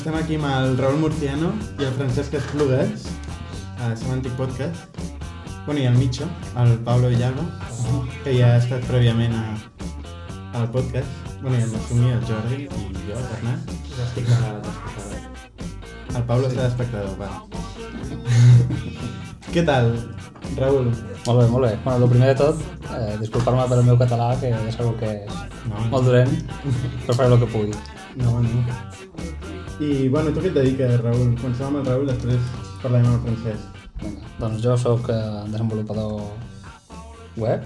estem aquí amb el Raúl Murciano i el Francesc Esplugues, a Semantic Podcast. Bueno, i el Micho, el Pablo Villalba, que ja ha estat prèviament a, al podcast. Bueno, i el Masumi, el Jordi i jo, el Bernat. Ja estic d'espectador. El Pablo està d'espectador, va. Què tal, Raúl? Molt bé, molt bé. Bueno, el primer de tot, eh, disculpar-me per el meu català, que ja sabeu que és No, molt dolent, però faré el que pugui. No, no. I, bueno, tu què et dediques, Raúl? Comencem amb el Raúl, després parlem amb el Francesc. Vinga. Doncs jo sóc eh, desenvolupador web,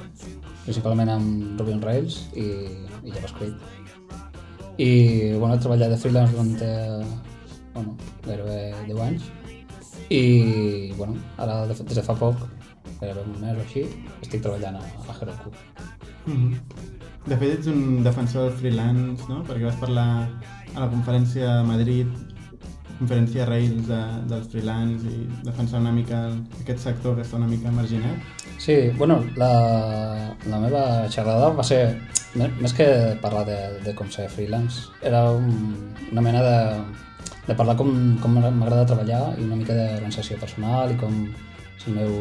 principalment amb Ruby on Rails i, i JavaScript. I, bueno, he treballat de freelance durant, eh, bueno, gairebé 10 anys. I, bueno, ara de, des de fa poc, gairebé un mes o així, estic treballant a, a Heroku. Mhm. De fet, ets un defensor del freelance, no? Perquè vas parlar a la conferència a Madrid, conferència Rails de, dels freelance i defensar una mica el, aquest sector que està una mica marginat. Sí, bueno, la, la meva xerrada va ser, més que parlar de, de com ser freelance, era un, una mena de, de parlar com, com m'agrada treballar i una mica d'organització personal i com és el meu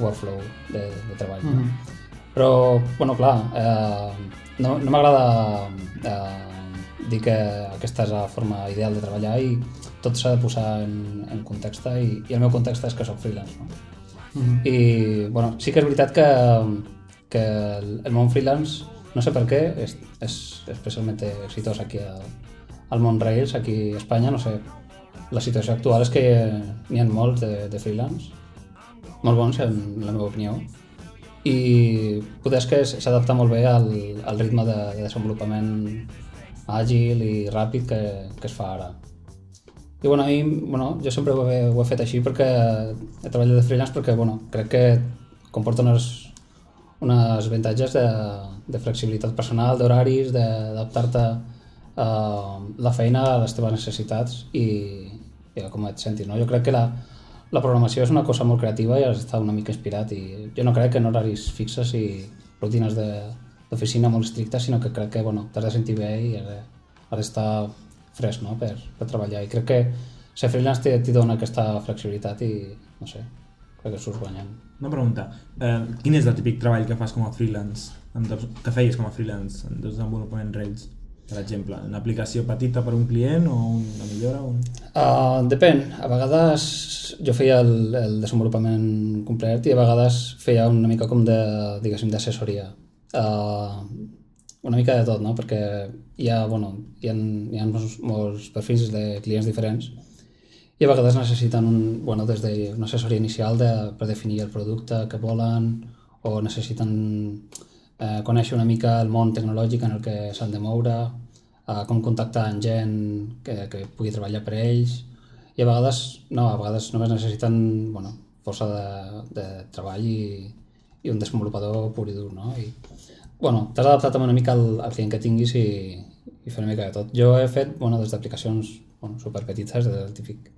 workflow de, de treball. No? Mhm. Però, bueno, clar, eh, no, no m'agrada eh, dir que aquesta és la forma ideal de treballar i tot s'ha de posar en, en context i, i el meu context és que sóc freelance. No? Mhm. I, bueno, sí que és veritat que, que el, el món freelance, no sé per què, és, és especialment exitós aquí a, al món Rails, aquí a Espanya, no sé. La situació actual és que n'hi ha molts de, de freelance, molt bons en la meva opinió, i potser és que s'adapta molt bé al, al ritme de, de desenvolupament àgil i ràpid que, que es fa ara. I bueno, mi, bueno, jo sempre ho he, ho he fet així perquè he treballat de freelance perquè bueno, crec que comporta unes, unes avantatges de, de flexibilitat personal, d'horaris, d'adaptar-te a la feina a les teves necessitats i, i com et sentis. No? Jo crec que la, la programació és una cosa molt creativa i has d'estar una mica inspirat i jo no crec que en horaris fixes i rutines de- d'oficina molt estrictes, sinó que crec que bueno, t'has de sentir bé i has de- d'estar fresc no? per, per treballar. I crec que ser freelance t'hi dona aquesta flexibilitat i, no sé, crec que surts guanyant. Una pregunta. Eh, quin és el típic treball que fas com a freelance? Que feies com a freelance en desenvolupament Rails? Per exemple, una aplicació petita per un client o una millora? Un... Uh, depèn. A vegades jo feia el, el desenvolupament complet i a vegades feia una mica com de, diguéssim, d'assessoria. Uh, una mica de tot, no? Perquè hi ha, bueno, hi ha, hi ha molts, molts perfils de clients diferents i a vegades necessiten un, bueno, des d'una assessoria inicial de, per definir el producte que volen o necessiten eh, conèixer una mica el món tecnològic en el que s'han de moure, eh, com contactar amb gent que, que pugui treballar per ells i a vegades no, a vegades només necessiten bueno, força de, de treball i, i un desenvolupador pur i dur, no? I, bueno, t'has adaptat una mica al, al client que tinguis i, i fer una mica de tot. Jo he fet, bueno, des d'aplicacions bueno, superpetites, del típic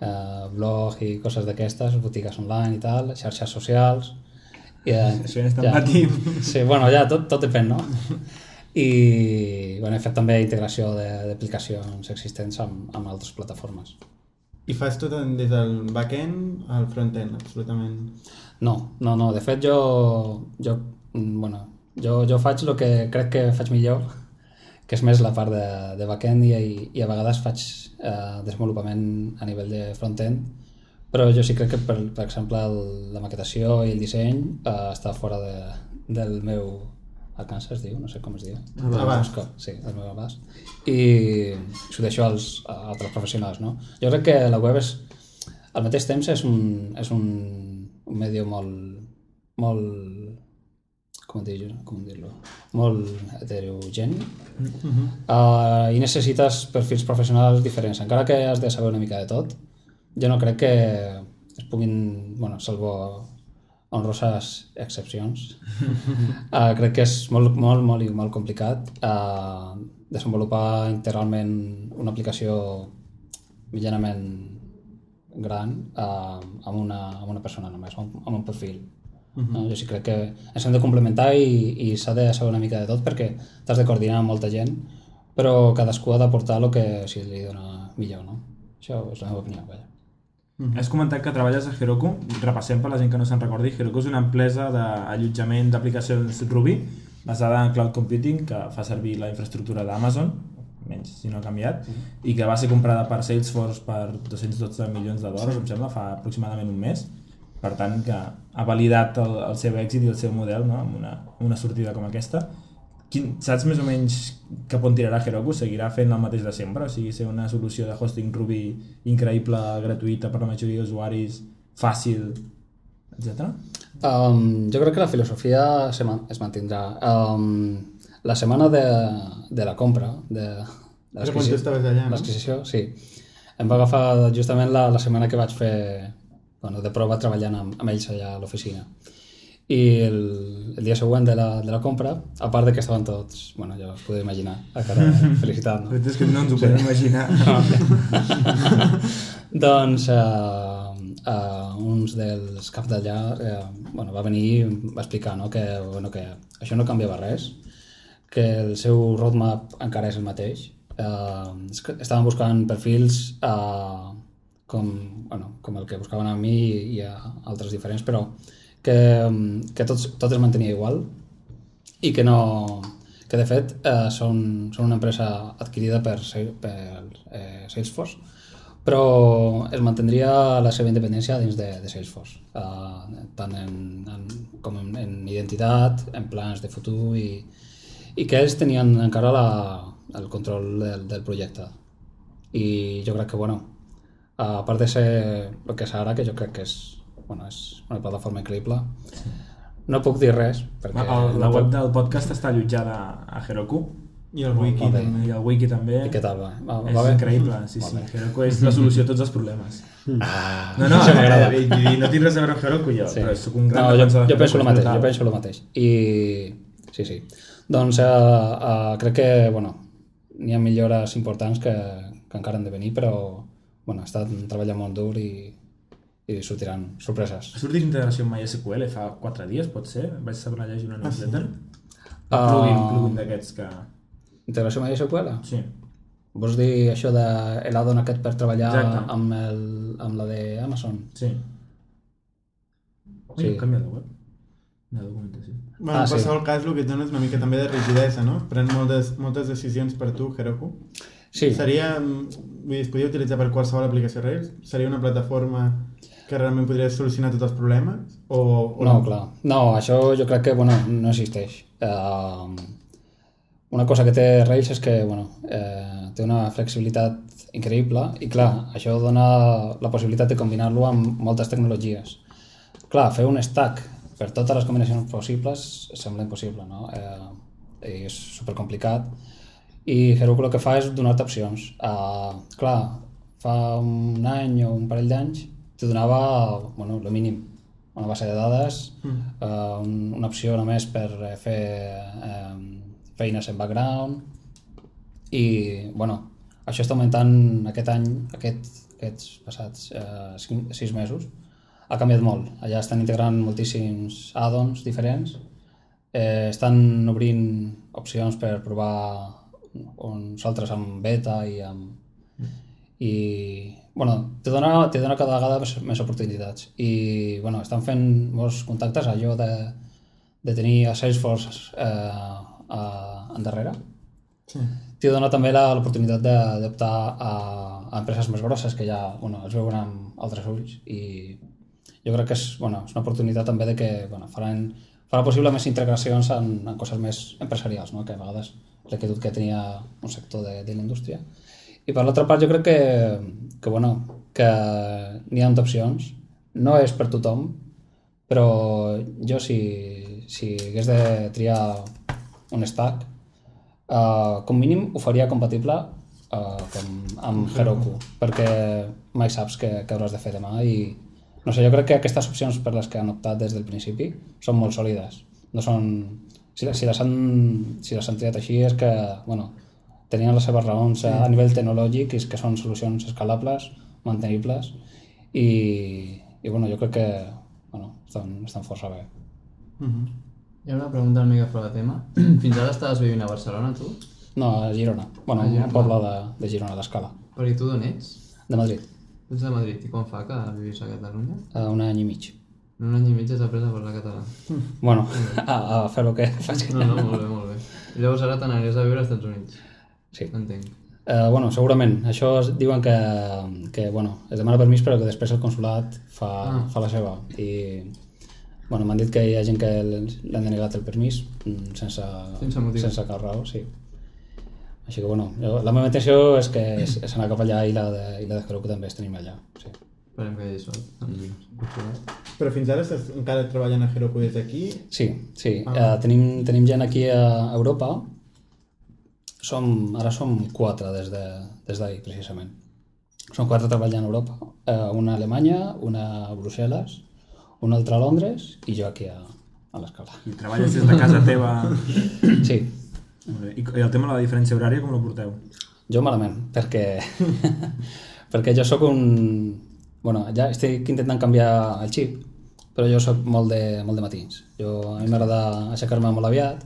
eh, blog i coses d'aquestes, botigues online i tal, xarxes socials... I, eh, Això ja és tan petit. Sí, bueno, ja tot, tot depèn, no? I bueno, he fet també integració de- d'aplicacions existents amb, amb altres plataformes. I fas tot des del back-end al front-end, absolutament. No, no, no. De fet, jo, jo, mm, bueno, jo, jo faig el que crec que faig millor, que és més la part de, de back-end i, i a vegades faig eh, desenvolupament a nivell de front-end, però jo sí crec que, per, per exemple, el, la maquetació i el disseny eh, està fora de, del meu alcance, es diu, no sé com es diu. Abast. Sí, del meu abast. I s'ho deixo als, a altres professionals, no? Jo crec que la web és, al mateix temps és un, és un, un medio molt, molt, com dir com dir-lo, molt heterogeni uh, i necessites perfils professionals diferents, encara que has de saber una mica de tot. Jo no crec que es puguin, bueno, salvo honroses excepcions. uh, crec que és molt, molt, molt, i molt complicat uh, desenvolupar integralment una aplicació mitjanament gran uh, amb, una, amb una persona només, amb, amb un perfil. Uh -huh. no? Jo sí crec que ens hem de complementar i, i s'ha de saber una mica de tot perquè t'has de coordinar amb molta gent, però cadascú ha d'aportar el que sigui, li dona millor, no? Això és la meva opinió, vaja. Has comentat que treballes a Heroku. Repassem per la gent que no se'n recordi. Heroku és una empresa d'allotjament d'aplicacions Ruby basada en cloud computing que fa servir la infraestructura d'Amazon, menys si no ha canviat, i que va ser comprada per Salesforce per 212 milions de dòlars, em sembla, fa aproximadament un mes. Per tant, que ha validat el, el seu èxit i el seu model no? amb una, una sortida com aquesta. Quin, saps més o menys cap on tirarà Heroku? Seguirà fent el mateix de sempre? O sigui, ser una solució de hosting Ruby increïble, gratuïta per la majoria d'usuaris, fàcil, etc. Um, jo crec que la filosofia se man es mantindrà. Um, la setmana de, de la compra, de, de allà, no? l'adquisició, sí. Em va agafar justament la, la setmana que vaig fer bueno, de prova treballant amb, amb ells allà a l'oficina. I el, el dia següent de la, de la compra, a part de que estaven tots, bueno, ja us podeu imaginar, a cara felicitat, no? És que no ens ho podem imaginar. doncs uh, uh, uns dels caps d'allà uh, bueno, va venir va explicar no, que, bueno, que això no canviava res, que el seu roadmap encara és el mateix. Uh, estaven buscant perfils uh, com, bueno, com el que buscaven a mi i a altres diferents, però que, que tots, tot es mantenia igual i que no que de fet eh, són, són una empresa adquirida per, per eh, Salesforce però es mantindria la seva independència dins de, de Salesforce eh, tant en, en, com en, en identitat, en plans de futur i, i que ells tenien encara la, el control del, del projecte i jo crec que bueno a part de ser el que és ara que jo crec que és, bueno, és una plataforma increïble no puc dir res perquè El, la web del podcast està allotjada a Heroku I el wiki també. i el wiki també. i què tal va? Va, És va bé? increïble, sí, Molt sí. bé. Heroku és la solució a tots els problemes. Ah, No, no, això m'agrada. eh, no tinc res a veure amb Heroku jo, Sí. però soc un gran no, jo, jo penso el és mateix, jo penso el mateix. I sí, sí. Doncs uh, uh, crec que, bueno, n'hi ha millores importants que, que encara han de venir, però, bueno, ha estat un treball molt dur i, i sortiran sorpreses. Ha sortit integració amb MySQL fa 4 dies, pot ser? Vaig saber llegir una newsletter. Un Ah. plugin, un plugin d'aquests que... Integració amb MySQL? Sí. Vols dir això de l'addon aquest per treballar Exacte. amb, el, amb la d'Amazon? Sí. Sí. Ui, he canviat de web. De documentació. Bueno, Ah, en sí. qualsevol cas, el que et dona és una mica també de rigidesa, no? Pren moltes, moltes decisions per tu, Heroku. Sí, Seria, mm, vull dir, es podria utilitzar per qualsevol aplicació Rails? Seria una plataforma que realment podria solucionar tots els problemes? O, o No, clar. No, això jo crec que bueno, no existeix. Uh, una cosa que té Rails és que bueno, eh, té una flexibilitat increïble i clar, això dona la possibilitat de combinar-lo amb moltes tecnologies. Clar, fer un stack per totes les combinacions possibles sembla impossible, no? Eh, i és supercomplicat i Heroku el que fa és donar-te opcions. Uh, clar, fa un any o un parell d'anys te donava, bueno, el mínim, una base de dades, Mm. uh, un, una opció només per eh, fer eh, feines en background i, bueno, això està augmentant aquest any, aquest, aquests passats eh, cinc, sis mesos, ha canviat molt. Allà estan integrant moltíssims add-ons diferents, eh, estan obrint opcions per provar uns altres amb beta i amb... I, bueno, te dona, te dona cada vegada més, més oportunitats. I, bueno, estan fent molts contactes, allò de, de tenir a Salesforce eh, a, endarrere. Sí. T'hi dona també la- l'oportunitat de- d'optar a, a empreses més grosses que ja bueno, els veuen amb altres ulls i jo crec que és, bueno, és una oportunitat també de que bueno, faran, farà possible més integracions en, en coses més empresarials, no? que a vegades l'actitud que tenia un sector de, de la indústria. I per l'altra part jo crec que, que, bueno, que n'hi ha d'opcions, no és per tothom, però jo si, si hagués de triar un stack, Uh, com mínim ho faria compatible uh, com amb Heroku perquè mai saps què, què hauràs de fer demà i no sé, jo crec que aquestes opcions per les que han optat des del principi són molt sòlides no són, si, si, les han, si les han triat així és que bueno, tenien les seves raons a, a nivell tecnològic i és que són solucions escalables, mantenibles i, i bueno, jo crec que bueno, estan, estan força bé Mhm. Hi ha una pregunta una mica fora de tema. Fins ara estaves vivint a Barcelona, tu? no, a Girona, bueno, A Girona. un poble de, de Girona, d'Escala Però i tu d'on ets? De Madrid, Tu ets de Madrid. I quan fa que vius a Catalunya? a un any i mig. En un any i mig has après a parlar català. Bueno, a, a fer el que faig. No, no, molt bé, molt bé. I llavors ara t'aniries a viure als Estats Units. Sí. Entenc. Eh, bueno, segurament. Això es diuen que, que bueno, es demana permís però que després el consulat fa, Ah. fa la seva. I bueno, m'han dit que hi ha gent que l'han denegat el permís mm, sense, Sense motiu. sense cap raó, sí. Així que bueno, jo, la meva intenció és que és, és anar cap allà i la de, i la de Heroku també és tenim allà. Sí. Esperem que hi hagi sort. Mm. Però fins ara estàs encara treballant a Heroku des d'aquí? Sí, sí. Ah. Uh, tenim, tenim gent aquí a Europa. Som, ara som quatre des de des d'ahir, precisament. Som quatre treballant a Europa. Uh, una a Alemanya, una a Brussel·les, una altra a Londres i jo aquí a, a l'escala. I treballes des de casa teva... Sí. I i el tema de la diferència horària com la porteu? jo malament, perquè, perquè jo sóc un... Bueno, ja estic intentant canviar el xip, però jo sóc molt de, molt de matins. Jo, a mi m'agrada aixecar-me molt aviat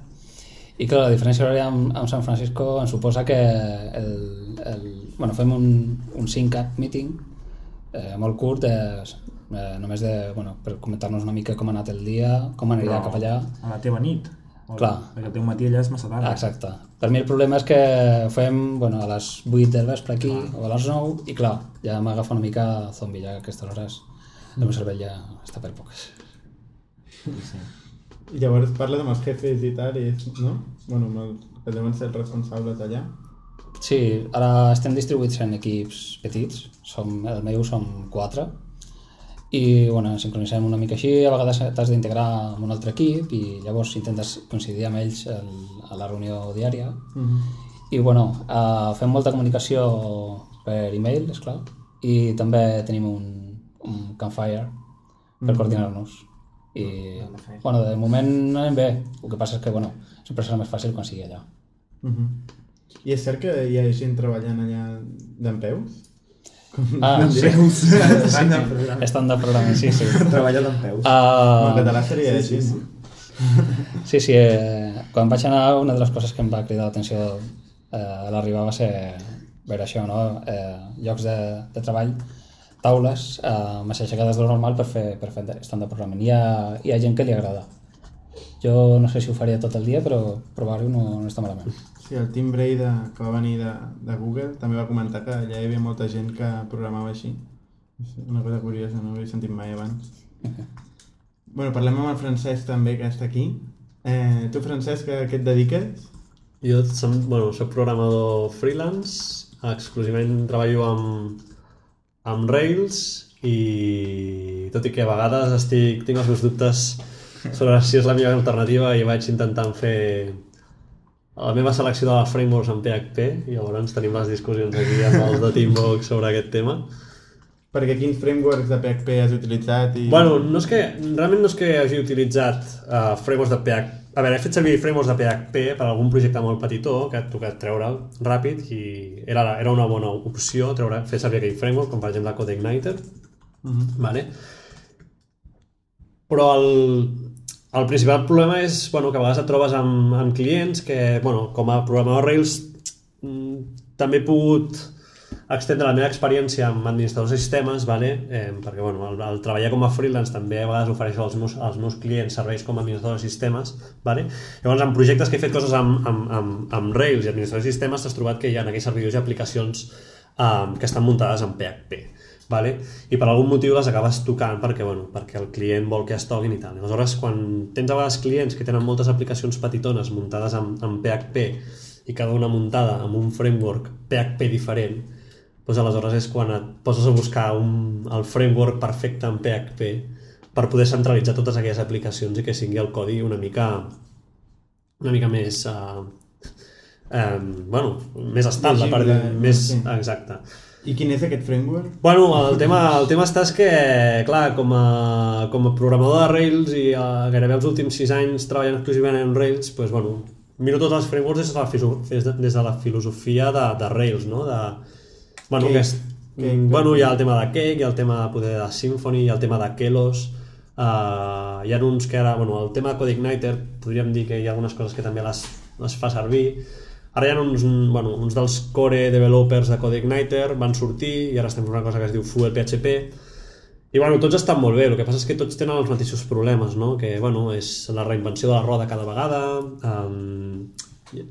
i clar, la diferència horària amb, amb San Francisco em suposa que el, el, bueno, fem un, un 5-up meeting eh, molt curt, de, eh, només de, bueno, per comentar-nos una mica com ha anat el dia, com anirà cap allà. A la teva nit. Clar. Perquè el teu matí allà és massa tard. Exacte. Per mi el problema és que ho fem bueno, a les 8 del vespre aquí o a les 9 i clar, ja m'agafa una mica zombi ja a aquestes hores. El meu cervell ja està per poques. I llavors parles amb els jefes i tal, i, no? Bueno, amb els que deuen ser els responsables allà. Sí, ara estem distribuïts en equips petits, som, el meu som 4 i bueno, sincronitzem una mica així, a vegades t'has d'integrar amb un altre equip i llavors intentes coincidir amb ells el, a la reunió diària Mm -hmm. I bueno, uh, fem molta comunicació per e-mail, és clar, i també tenim un, un campfire per coordinar-nos. I, bueno, de moment anem bé, el que passa és que, bueno, sempre serà més fàcil quan sigui allà. Mm -hmm. I és cert que hi ha gent treballant allà d'en peus? Ah, sí, Estan de... estan de programa, sí, sí. Treballar d'en peus. Uh, en català seria així, no? sí, sí, eh, quan vaig anar, una de les coses que em va cridar l'atenció eh, a l'arribar va ser veure això, no? Eh, llocs de, de treball taules eh, més aixecades de normal per fer, per fer stand de programming. Hi ha, hi ha gent que li agrada. Jo no sé si ho faria tot el dia, però provar-ho no, no està malament. Sí, el Tim Bray, de, que va venir de, de Google, també va comentar que allà hi havia molta gent que programava així. Una cosa curiosa, no ho havia sentit mai abans. bueno, parlem amb el Francesc també, que està aquí. Eh, tu, Francesc, a què et dediques? Jo som, bueno, soc programador freelance, exclusivament treballo amb, amb Rails i tot i que a vegades estic, tinc els meus dubtes sobre si és la millor alternativa i vaig intentant fer la meva selecció de frameworks en PHP i llavors tenim les discussions aquí amb els de Teambox sobre aquest tema. Perquè quins frameworks de PHP has utilitzat? I... Bueno, no és que, realment no és que hagi utilitzat uh, frameworks de PHP. A veure, he fet servir frameworks de PHP per algun projecte molt petitó que et toca treure ràpid i era, era una bona opció treure, fer servir aquell framework, com per exemple CodeIgniter. Uh -huh. Vale? Però el, el principal problema és bueno, que a vegades et trobes amb, amb clients que, bueno, com a programador Rails, mm, també he pogut extendre la meva experiència amb administradors de sistemes, vale? eh, perquè bueno, el, el treballar com a freelance també a vegades ofereixo als meus, als meus clients serveis com a administrador de sistemes. Vale? Llavors, en projectes que he fet coses amb, amb, amb, amb Rails i administradors de sistemes, t'has trobat que hi ha aquells servidors i aplicacions um, que estan muntades en PHP. Vale? I per algun motiu les acabes tocant perquè, bueno, perquè el client vol que es toquin i tal. Aleshores, quan tens a vegades clients que tenen moltes aplicacions petitones muntades en, en PHP i cada una muntada amb un framework PHP diferent, doncs aleshores és quan et poses a buscar un, el framework perfecte en PHP per poder centralitzar totes aquelles aplicacions i que sigui el codi una mica una mica més uh, um, bueno, més estable per dir, Llegible, més sí. exacte I quin és aquest framework? Bueno, el tema, el tema està és que, clar, com a, com a programador de Rails i uh, gairebé els últims 6 anys treballant exclusivament en Rails, doncs, bueno, miro tots els frameworks des de la, des de, des de la filosofia de, de Rails, no? De, bueno, Cake. que és, Cake. bueno, hi ha el tema de Cake, hi ha el tema poder de Symfony, hi ha el tema de Kelos, uh, hi ha uns que ara, bueno, el tema de CodeIgniter, podríem dir que hi ha algunes coses que també les, les fa servir, Ara hi ha uns, bueno, uns dels core developers de CodeIgniter van sortir i ara estem fent una cosa que es diu Fuel PHP i bueno, tots estan molt bé, el que passa és que tots tenen els mateixos problemes, no? que bueno, és la reinvenció de la roda cada vegada, um,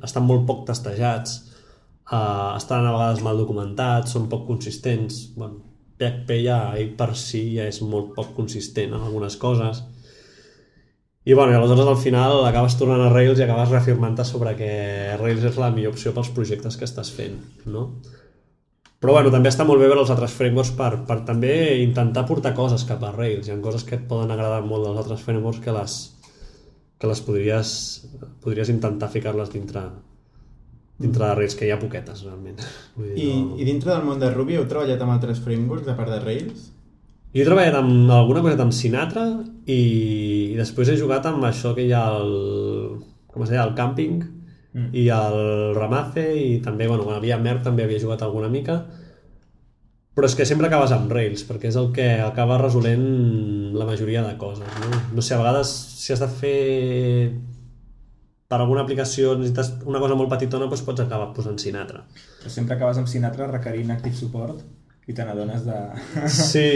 estan molt poc testejats, uh, estan a vegades mal documentats, són poc consistents. Bueno, PHP ja ell per si ja és molt poc consistent en algunes coses. I bueno, i aleshores al final acabes tornant a Rails i acabes reafirmant-te sobre que Rails és la millor opció pels projectes que estàs fent, no? Però bueno, també està molt bé veure els altres frameworks per, per també intentar portar coses cap a Rails. Hi ha coses que et poden agradar molt dels altres frameworks que les, que les podries, podries intentar ficar-les dintre, dintre de Rails, que hi ha poquetes, realment. Vull dir, I, no... I dintre del món de Ruby heu treballat amb altres frameworks a part de Rails? Jo he treballat amb alguna coseta amb Sinatra i, després he jugat amb això que hi ha el... com es deia? El camping mm. i el Ramace i també, bueno, quan havia Merck també havia jugat alguna mica però és que sempre acabes amb Rails perquè és el que acaba resolent la majoria de coses no? no sé, a vegades si has de fer per alguna aplicació necessites una cosa molt petitona doncs pots acabar posant Sinatra Però sempre acabes amb Sinatra requerint Active Support i te n'adones de... sí,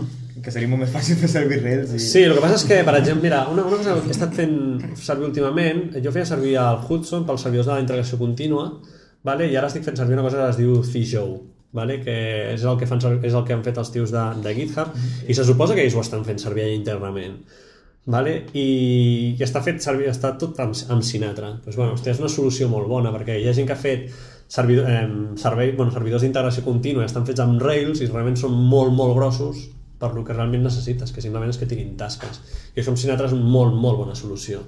que seria molt més fàcil fer servir Rails i... Sí, el que passa és que, per exemple, mira, una, una cosa que he estat fent servir últimament, jo feia servir el Hudson pels servidors de la integració contínua, vale? i ara estic fent servir una cosa que es diu Thijou, vale? que és el que, fan és el que han fet els tios de, de GitHub, i se suposa que ells ho estan fent servir allà internament. Vale? I, i està fet servir, està tot amb, amb Sinatra. Pues, bueno, hòstia, és una solució molt bona, perquè hi ha gent que ha fet servidor, eh, servei, bueno, servidors d'integració contínua estan fets amb Rails i realment són molt, molt grossos per lo que realment necessites, que simplement és que tinguin tasques. I això amb Sinatra és una molt, molt bona solució.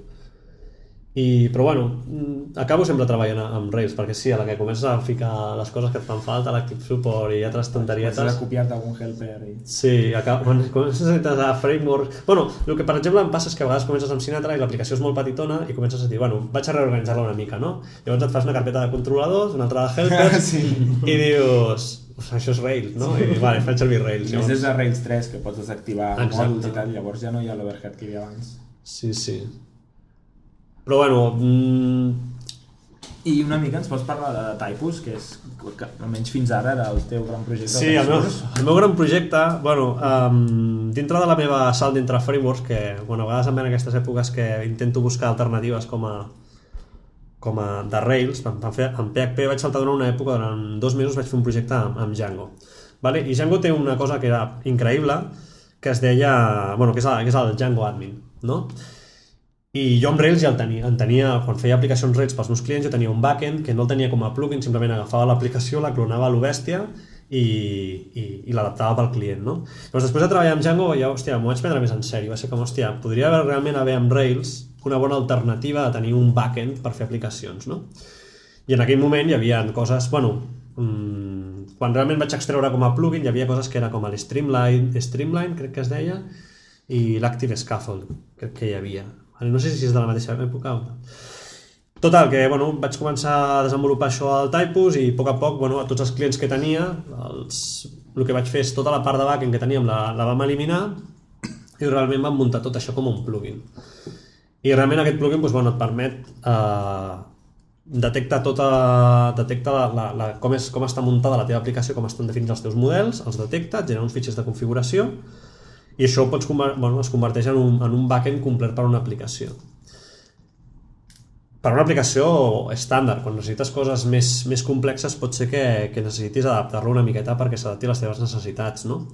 I, però bueno, mm, acabo sempre treballant amb Rails, perquè sí, a la que comences a ficar les coses que et fan falta, l'Active Support i altres Comences a tonterietes... copiar-te algun helper i... Sí, acaba, quan comences a a frameworks... Bueno, el que per exemple em passa és que a vegades comences amb Sinatra i l'aplicació és molt petitona i comences a dir, bueno, vaig a reorganitzar-la una mica, no? Llavors et fas una carpeta de controladors, una altra de helpers Sí. i dius, "Ostres, això és Rails, no? I vale, faig servir Rails. I és des de Rails 3 que pots desactivar Exacte. mòduls i tal, llavors ja no hi ha l'overhead que hi havia abans. Sí, sí. Però bueno, mm, I una mica ens pots parlar de Typus, que és, que almenys fins ara era el teu gran projecte. Sí, el meu, el meu gran projecte, bueno, um, dintre de la meva salt d'entre frameworks, que bueno, a vegades em ven aquestes èpoques que intento buscar alternatives com a, com a de Rails, en, en PHP vaig saltar durant una època, durant dos mesos vaig fer un projecte amb, amb Django. Vale? I Django té una cosa que era increïble, que es deia, bueno, que és el, que és el Django Admin, no? I jo amb Rails ja el tenia, en tenia, quan feia aplicacions Rails pels meus clients, jo tenia un backend que no el tenia com a plugin, simplement agafava l'aplicació, la clonava a lo bèstia i, i, i l'adaptava pel client, no? Llavors, després de treballar amb Django, ja, hòstia, m'ho vaig prendre més en sèrio. Va ser com, hòstia, podria haver realment haver amb Rails una bona alternativa a tenir un backend per fer aplicacions, no? I en aquell moment hi havia coses, bueno, mmm, quan realment vaig extreure com a plugin hi havia coses que era com el Streamline, Streamline crec que es deia, i l'Active Scaffold, crec que hi havia. No sé si és de la mateixa època o no. Total, que bueno, vaig començar a desenvolupar això al Typus i a poc a poc, bueno, a tots els clients que tenia, els, el que vaig fer és tota la part de backend que teníem la, la vam eliminar i realment vam muntar tot això com un plugin. I realment aquest plugin doncs, bueno, et permet eh, detectar tota, detecta la, la, la, com, és, com està muntada la teva aplicació, com estan definits els teus models, els detecta, et genera uns fitxers de configuració i això pots, bueno, es converteix en un, en un backend complet per a una aplicació. Per a una aplicació estàndard, quan necessites coses més, més complexes pot ser que, que necessitis adaptar-lo una miqueta perquè s'adapti a les teves necessitats, no?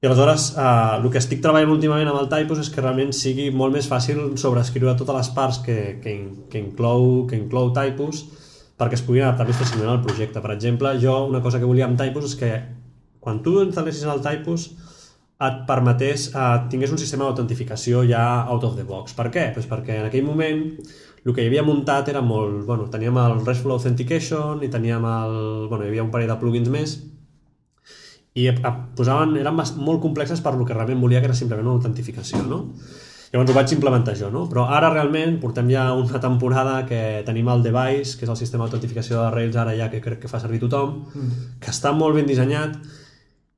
I aleshores, eh, el que estic treballant últimament amb el Typus és que realment sigui molt més fàcil sobreescriure totes les parts que, que, que, inclou, que inclou Typus perquè es puguin adaptar més fàcilment al projecte. Per exemple, jo una cosa que volia amb Typus és que quan tu instal·lessis el Typus et permetés, eh, tingués un sistema d'autentificació ja out of the box. Per què? Pues perquè en aquell moment el que hi havia muntat era molt... Bueno, teníem el RESTful Authentication i teníem el... Bueno, hi havia un parell de plugins més i posaven, eren molt complexes per lo que realment volia, que era simplement una autentificació, no? Llavors ho vaig implementar jo, no? Però ara realment portem ja una temporada que tenim el device, que és el sistema d'autentificació de Rails ara ja que crec que fa servir tothom, que està molt ben dissenyat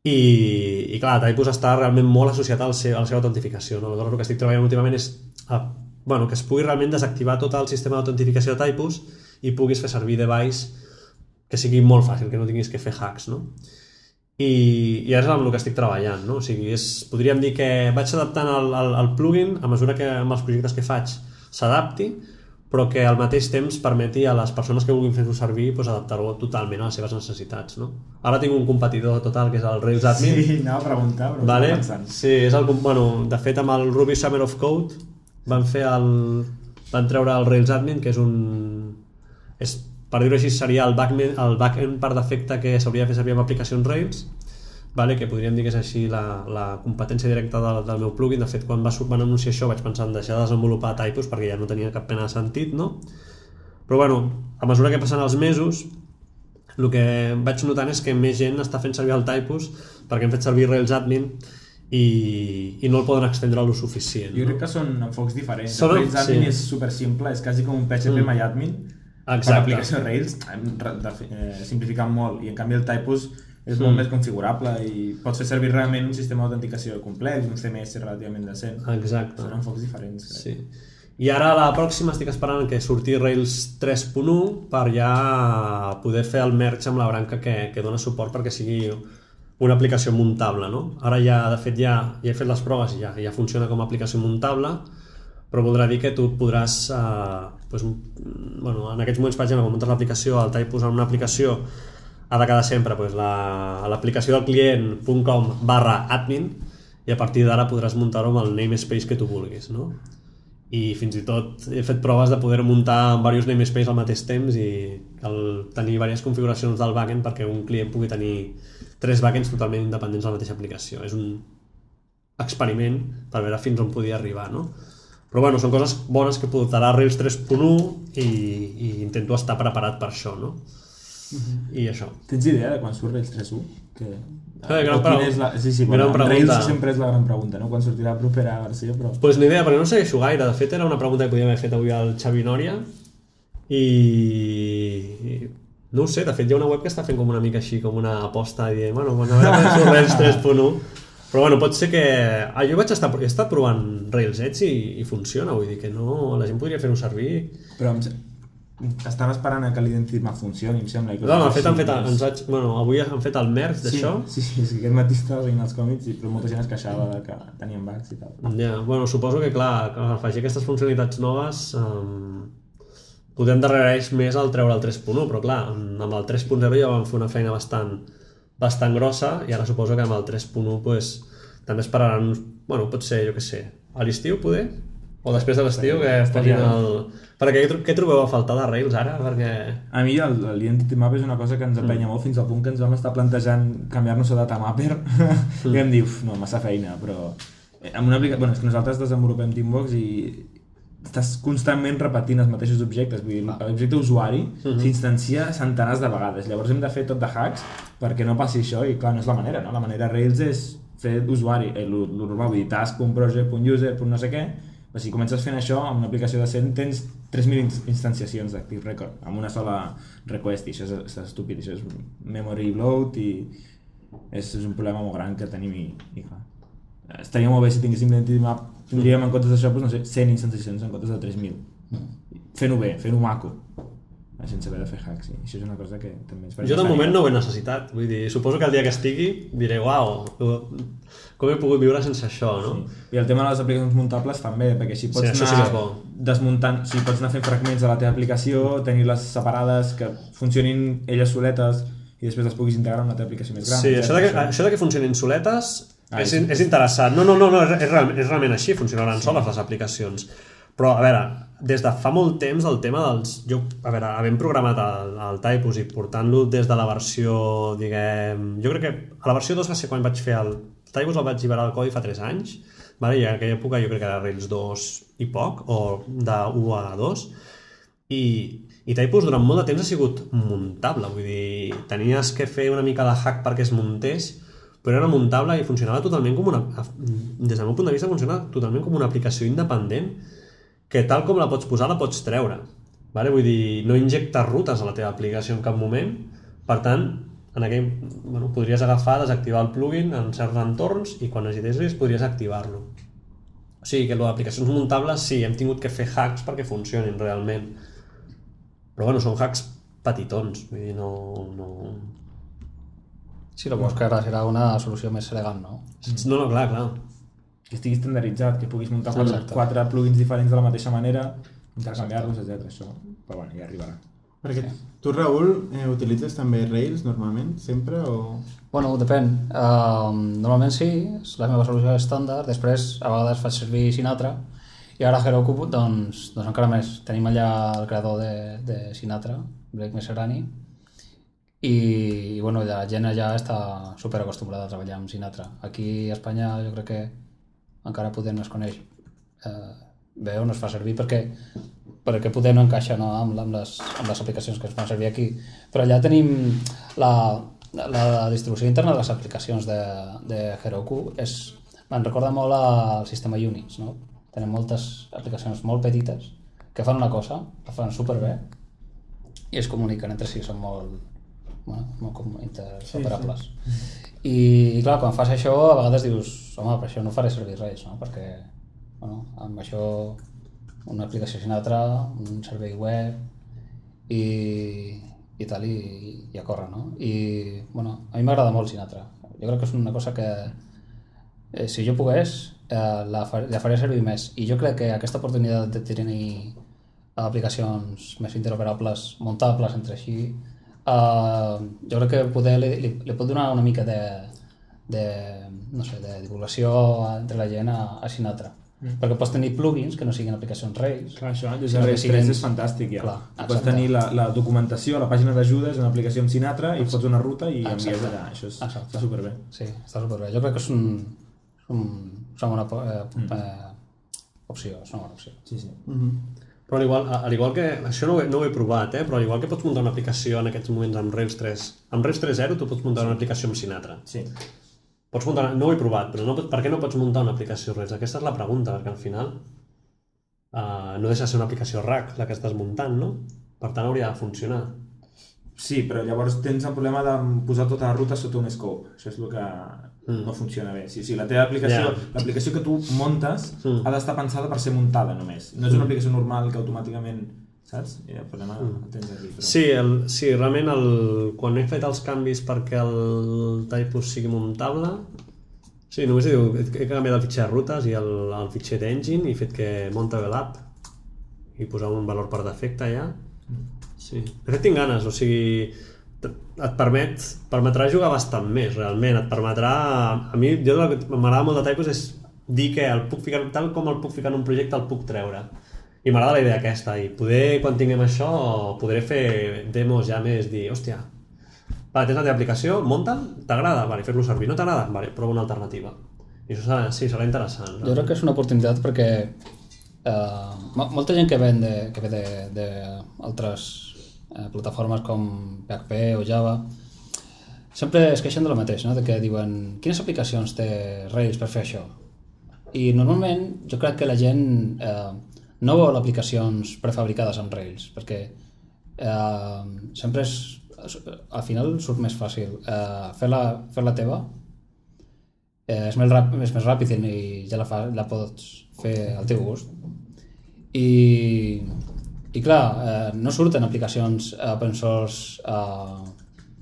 i, i clar, Typus està realment molt associat al seu, a la seva autentificació, no? Aleshores el que estic treballant últimament és a, bueno, que es pugui realment desactivar tot el sistema d'autentificació de Typus i puguis fer servir device que sigui molt fàcil, que no tinguis que fer hacks, no? I, i és amb el que estic treballant, no? O sigui, és, podríem dir que vaig adaptant el, el, el plugin a mesura que amb els projectes que faig s'adapti, però que al mateix temps permeti a les persones que vulguin fer-ho servir pues, adaptar-ho totalment a les seves necessitats. No? Ara tinc un competidor total que és el Rails Admin. Sí, anava a preguntar, però vale? Sí, és el, bueno, de fet amb el Ruby Summer of Code van fer el, van treure el Rails Admin que és un és, per dir-ho així seria el backend, el backend per defecte que s'hauria de fer servir amb aplicacions Rails vale? que podríem dir que és així la, la competència directa del, del meu plugin de fet quan va, van anunciar això vaig pensar en deixar de desenvolupar typos perquè ja no tenia cap pena de sentit no? però bueno, a mesura que passen els mesos el que vaig notant és que més gent està fent servir el typos perquè hem fet servir Rails Admin i, i no el poden extendre lo suficient. Jo crec que són enfocs diferents. Són- Rails Admin sí. és super simple, és quasi com un PHP Mm. MyAdmin per Exacte. l'aplicació Rails, hem eh, simplificant molt, i en canvi el Typos és molt Mm. més configurable i pots fer servir realment un sistema d'autenticació complex, un CMS relativament decent. Exacte. Són enfocs diferents. Crec. Sí. I ara a la pròxima estic esperant que surti Rails 3.1 per ja poder fer el merge amb la branca que, que dona suport perquè sigui una aplicació muntable, no? Ara ja, de fet, ja, ja he fet les proves i ja, ja funciona com a aplicació muntable, però voldrà dir que tu podràs, eh, pues, mm, bueno, en aquests moments, per exemple, quan muntes l'aplicació, al typos en una aplicació, ha de quedar sempre la- l'aplicació del client.com barra admin i a partir d'ara podràs muntar-ho amb el namespace que tu vulguis, no? i fins i tot he fet proves de poder muntar en diversos namespace al mateix temps i el, tenir diverses configuracions del backend perquè un client pugui tenir tres backends totalment independents de la mateixa aplicació. És un experiment per veure fins on podia arribar, no? Però bueno, són coses bones que portarà Rails 3.1 i, i intento estar preparat per això, no? I això. Tens idea de quan surt Rails 3.1? Que... Eh, gran o quina pregu- és la... Sí, sí, gran bueno, pregunta. Rails sempre és la gran pregunta, no? Quan sortirà la propera versió, però... Pues ni idea, perquè no segueixo gaire. De fet, era una pregunta que podíem haver fet avui al Xavi Nòria i... i no ho sé, de fet hi ha una web que està fent com una mica així, com una aposta dient, bueno, bueno, a veure quan Rails 3.1 però bueno, pot ser que... Ah, jo vaig estar, he estat provant Rails Edge i, i funciona, vull dir que no, la gent podria fer-ho servir. Però em... estava esperant a que l'identitat funcioni, em sembla. i No, no, de fet, han sí, fet, ens haig, bueno, avui han fet el Sí, d'això. sí, sí, sí, aquest matí estava veient els còmics i però molta gent es queixava de que tenien bugs i tal. Ja, bueno, suposo que, clar, que afegir aquestes funcionalitats noves um, podem darrereix més al treure el 3.1, però clar, amb el 3.0 ja vam fer una feina bastant, bastant grossa i ara suposo que amb el 3.1 pues, també esperaran, bueno, pot ser, jo què sé, a l'estiu, poder? O després de l'estiu, que posin el... Perquè què, què trobeu a faltar de Rails ara? Perquè... A mi el- l'Identity Map és una cosa que ens apenya molt fins al punt que ens vam estar plantejant canviar-nos a Datamapper i vam dir, uf, no, massa feina, però eh, amb una aplicació... Bueno, és que nosaltres desenvolupem Teambox i estàs constantment repetint els mateixos objectes, vull dir, l'objecte usuari s'instancia centenars de vegades, llavors hem de fer tot de hacks perquè no passi això i clar, no és la manera, no? La manera Rails és fer usuari, eh, normal, vull dir, task, punt project, punt user, punt no sé què, però si comences fent això amb una aplicació decent tens 3.000 inst- instanciacions d'Active Record amb una sola request i això és, és estúpid, això és memory bloat i és, és un problema molt gran que tenim i, i clar. Estaria molt bé si tinguéssim tindríem en comptes d'això, doncs, no sé, 100 instanciacions en comptes de 3.000. Fent-ho bé, fent-ho maco, sense haver de fer hacks. I això és una cosa que també ens Jo de moment no ho he necessitat, vull dir, suposo que el dia que estigui diré, uau, com he pogut viure sense això, no? Sí. I el tema de les aplicacions muntables també, perquè així pots Sí, anar sí que desmuntant, o sigui, pots anar fent fragments de la teva aplicació, tenir-les separades, que funcionin elles soletes i després les puguis integrar en una teva aplicació més gran. Sí, això de, que, això de que funcionin soletes Ah, és, sí. és interessant. No, no, no, no és, és, realment, és realment així, funcionaran sí. soles les aplicacions. Però, a veure, des de fa molt temps el tema dels... Jo, a veure, havent programat el, el Typos i portant-lo des de la versió, diguem... Jo crec que a la versió 2 va ser quan vaig fer el... Typos el vaig lliberar al codi fa 3 anys, vale? i en aquella època jo crec que era Rails 2 i poc, o de 1 a 2, i, i Typos durant molt de temps ha sigut muntable, vull dir, tenies que fer una mica de hack perquè es muntés, però era muntable i funcionava totalment com una... Des del meu punt de vista funciona totalment com una aplicació independent que tal com la pots posar la pots treure. Vale? Vull dir, no injectes rutes a la teva aplicació en cap moment, per tant, en aquell, bueno, podries agafar, desactivar el plugin en certs entorns i quan necessitessis podries activar-lo. O sigui que l'aplicacions muntables sí, hem tingut que fer hacks perquè funcionin realment. Però bueno, són hacks petitons, vull dir, no... no... Sí, el que ara serà una solució més elegant, no? No, no, clar, clar. Que estigui estandarditzat, que puguis muntar Exacte. quatre plugins diferents de la mateixa manera, intercanviar-los, etc. Això, però bueno, ja arribarà. Perquè tu, Raül, eh, utilitzes també Rails normalment, sempre, o... Bueno, depèn. Uh, normalment sí, és la meva solució estàndard. Després, a vegades faig servir Sinatra. I ara Heroku, doncs, doncs encara més. Tenim allà el creador de, de Sinatra, Blake Messerani. I, i bueno, la gent allà està super acostumbrada a treballar amb Sinatra. Aquí a Espanya jo crec que encara poder no es coneix eh, bé o no es fa servir perquè perquè poder no encaixa no, amb, amb, les, amb les aplicacions que es fan servir aquí. Però allà tenim la, la distribució interna de les aplicacions de, de Heroku. És, me'n recorda molt al sistema Unix. No? Tenim moltes aplicacions molt petites que fan una cosa, la fan superbé i es comuniquen entre si, són molt, bueno, molt com interoperables. Sí, sí. I, I clar, quan fas això, a vegades dius, home, per això no faré servir res, no? perquè bueno, amb això una aplicació Sinatra, un servei web i, i tal, i, i a córrer, no? I, bueno, a mi m'agrada molt Sinatra. Jo crec que és una cosa que, eh, si jo pogués, eh, la, la faria servir més. I jo crec que aquesta oportunitat de tenir aplicacions més interoperables, muntables entre així, eh, jo crec que poder li, li, li pot donar una mica de, de, no sé, de divulgació entre la gent a, a Sinatra. Mm. Perquè pots tenir plugins que no siguin aplicacions Rails. Clar, això, des de Rails siguin- 3 és fantàstic, ja. Clar, Pots exacte. tenir la, la documentació, la pàgina d'ajudes, una aplicació amb Sinatra, i fots una ruta i envies Exacte. allà. Això és, Exacte. està superbé. Sí, està superbé. Jo crec que és un, un, és una bona eh, eh, opció, és una bona opció. Sí, sí. Però al igual, al igual que... Això no ho, he, no ho he provat, eh? Però al igual que pots muntar una aplicació en aquests moments amb Rails 3... Amb Rails 3.0 tu pots muntar una aplicació amb Sinatra. sí. Pots muntar... No ho he provat, però no, pot- per què no pots muntar una aplicació Rails? Aquesta és la pregunta, perquè al final uh, no deixa de ser una aplicació RAC la que estàs muntant, no? Per tant, hauria de funcionar. Sí, però llavors tens el problema de posar tota la ruta sota un scope. Això és el que mm. no funciona bé. Sí, sí, la teva aplicació, Ja. l'aplicació que tu muntes Mm. ha d'estar pensada per ser muntada només. No és una aplicació normal que automàticament, saps? I el problema el tens aquí. Però... Sí, el, sí, realment el, quan he fet els canvis perquè el typus sigui muntable, sí, només he, diu, he canviat el fitxer de rutes i el, el fitxer d'engine i he fet que Montable App i posar un valor per defecte ja. Sí. De fet, tinc ganes, o sigui, et permet, permetrà jugar bastant més, realment. Et permetrà... A mi, jo el que m'agrada molt de Typos és dir que el puc ficar, tal com el puc ficar en un projecte, el puc treure. I m'agrada la idea aquesta, i poder, quan tinguem això, podré fer demos ja més, dir, hòstia, vale, tens la teva aplicació, munta'l, t'agrada, vale, fer-lo servir, no t'agrada, vale, prova una alternativa. I això serà, sí, serà interessant. Jo crec que és una oportunitat perquè eh, mo- molta gent que ven de, que ve d'altres eh, plataformes com PHP o Java sempre es queixen de lo mateix, no? de que diuen quines aplicacions té Rails per fer això? I normalment jo crec que la gent eh, no vol aplicacions prefabricades amb Rails perquè eh, sempre és, al final surt més fàcil eh, fer-la fer la teva eh, és, més ràpid, és més ràpid i ja la, fa, la pots fer al teu gust. I, i clar, eh, no surten aplicacions open source eh,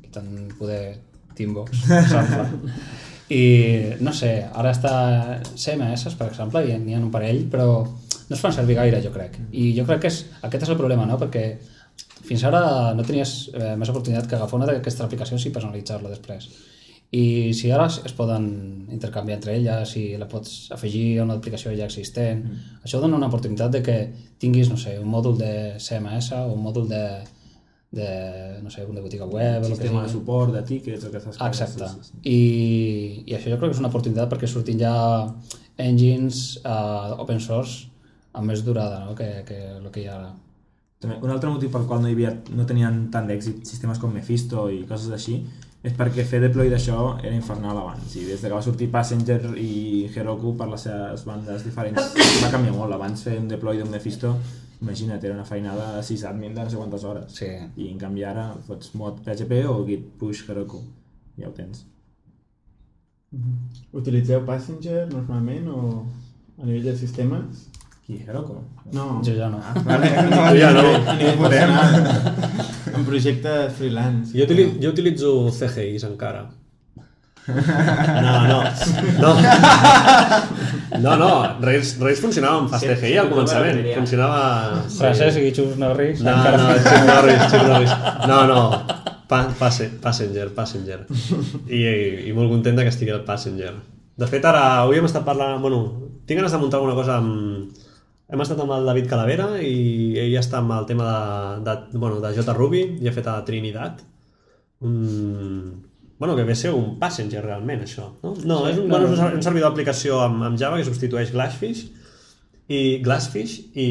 que tant poder Teambox, per exemple. I no sé, ara està CMS, per exemple, i n'hi ha un parell, però no es fan servir gaire, jo crec. I jo crec que és, aquest és el problema, no? Perquè fins ara no tenies eh, més oportunitat que agafar una d'aquestes aplicacions i personalitzar-la després. I si ara es poden intercanviar entre elles, si la pots afegir a una aplicació ja existent, mm. això dona una oportunitat de que tinguis, no sé, un mòdul de CMS o un mòdul de, de no sé, una botiga web el que sistema de suport, de tickets, aquestes coses. Exacte. Sí, sí, sí. I, I això jo crec que és una oportunitat perquè sortin ja engines uh, open source amb més durada no? que, que el que hi ha ara. També, un altre motiu pel qual no, hi havia, no tenien tant d'èxit sistemes com Mephisto i coses així és perquè fer deploy d'això era infernal abans i des de que va sortir Passenger i Heroku per les seves bandes diferents va canviar molt, abans fer un deploy d'un Mephisto imagina't, era una feinada de 6 admin de no sé quantes hores Sí. i en canvi ara fots mod PHP o git push Heroku ja ho tens Utilitzeu Passenger normalment o a nivell de sistemes? I Heroku. No. Jo ja no. Vale, no, Tu ja no. A En projectes freelance. Jo, utili jo utilitzo CGIs encara. No, no. No, no, no. Rails, Rails funcionava amb Fast Sí, CGI sí, al començament. sí. Funcionava... Francesc i Xus Norris. No, encara no, Chuck Norris, Chuck Norris. No, no. Pa, passe, passenger, Passenger. I, I molt content de que estigui el Passenger. De fet, ara, avui hem estat parlant... Bueno, tinc ganes de muntar alguna cosa amb... Hem estat amb el David Calavera i ell està amb el tema de, de, bueno, de JRuby i ha fet a Trinidad. Un... Bueno, que ve ser un Passenger realment, això. No, no és un, bueno, és un, un servidor d'aplicació amb, amb Java que substitueix Glassfish i Glassfish i,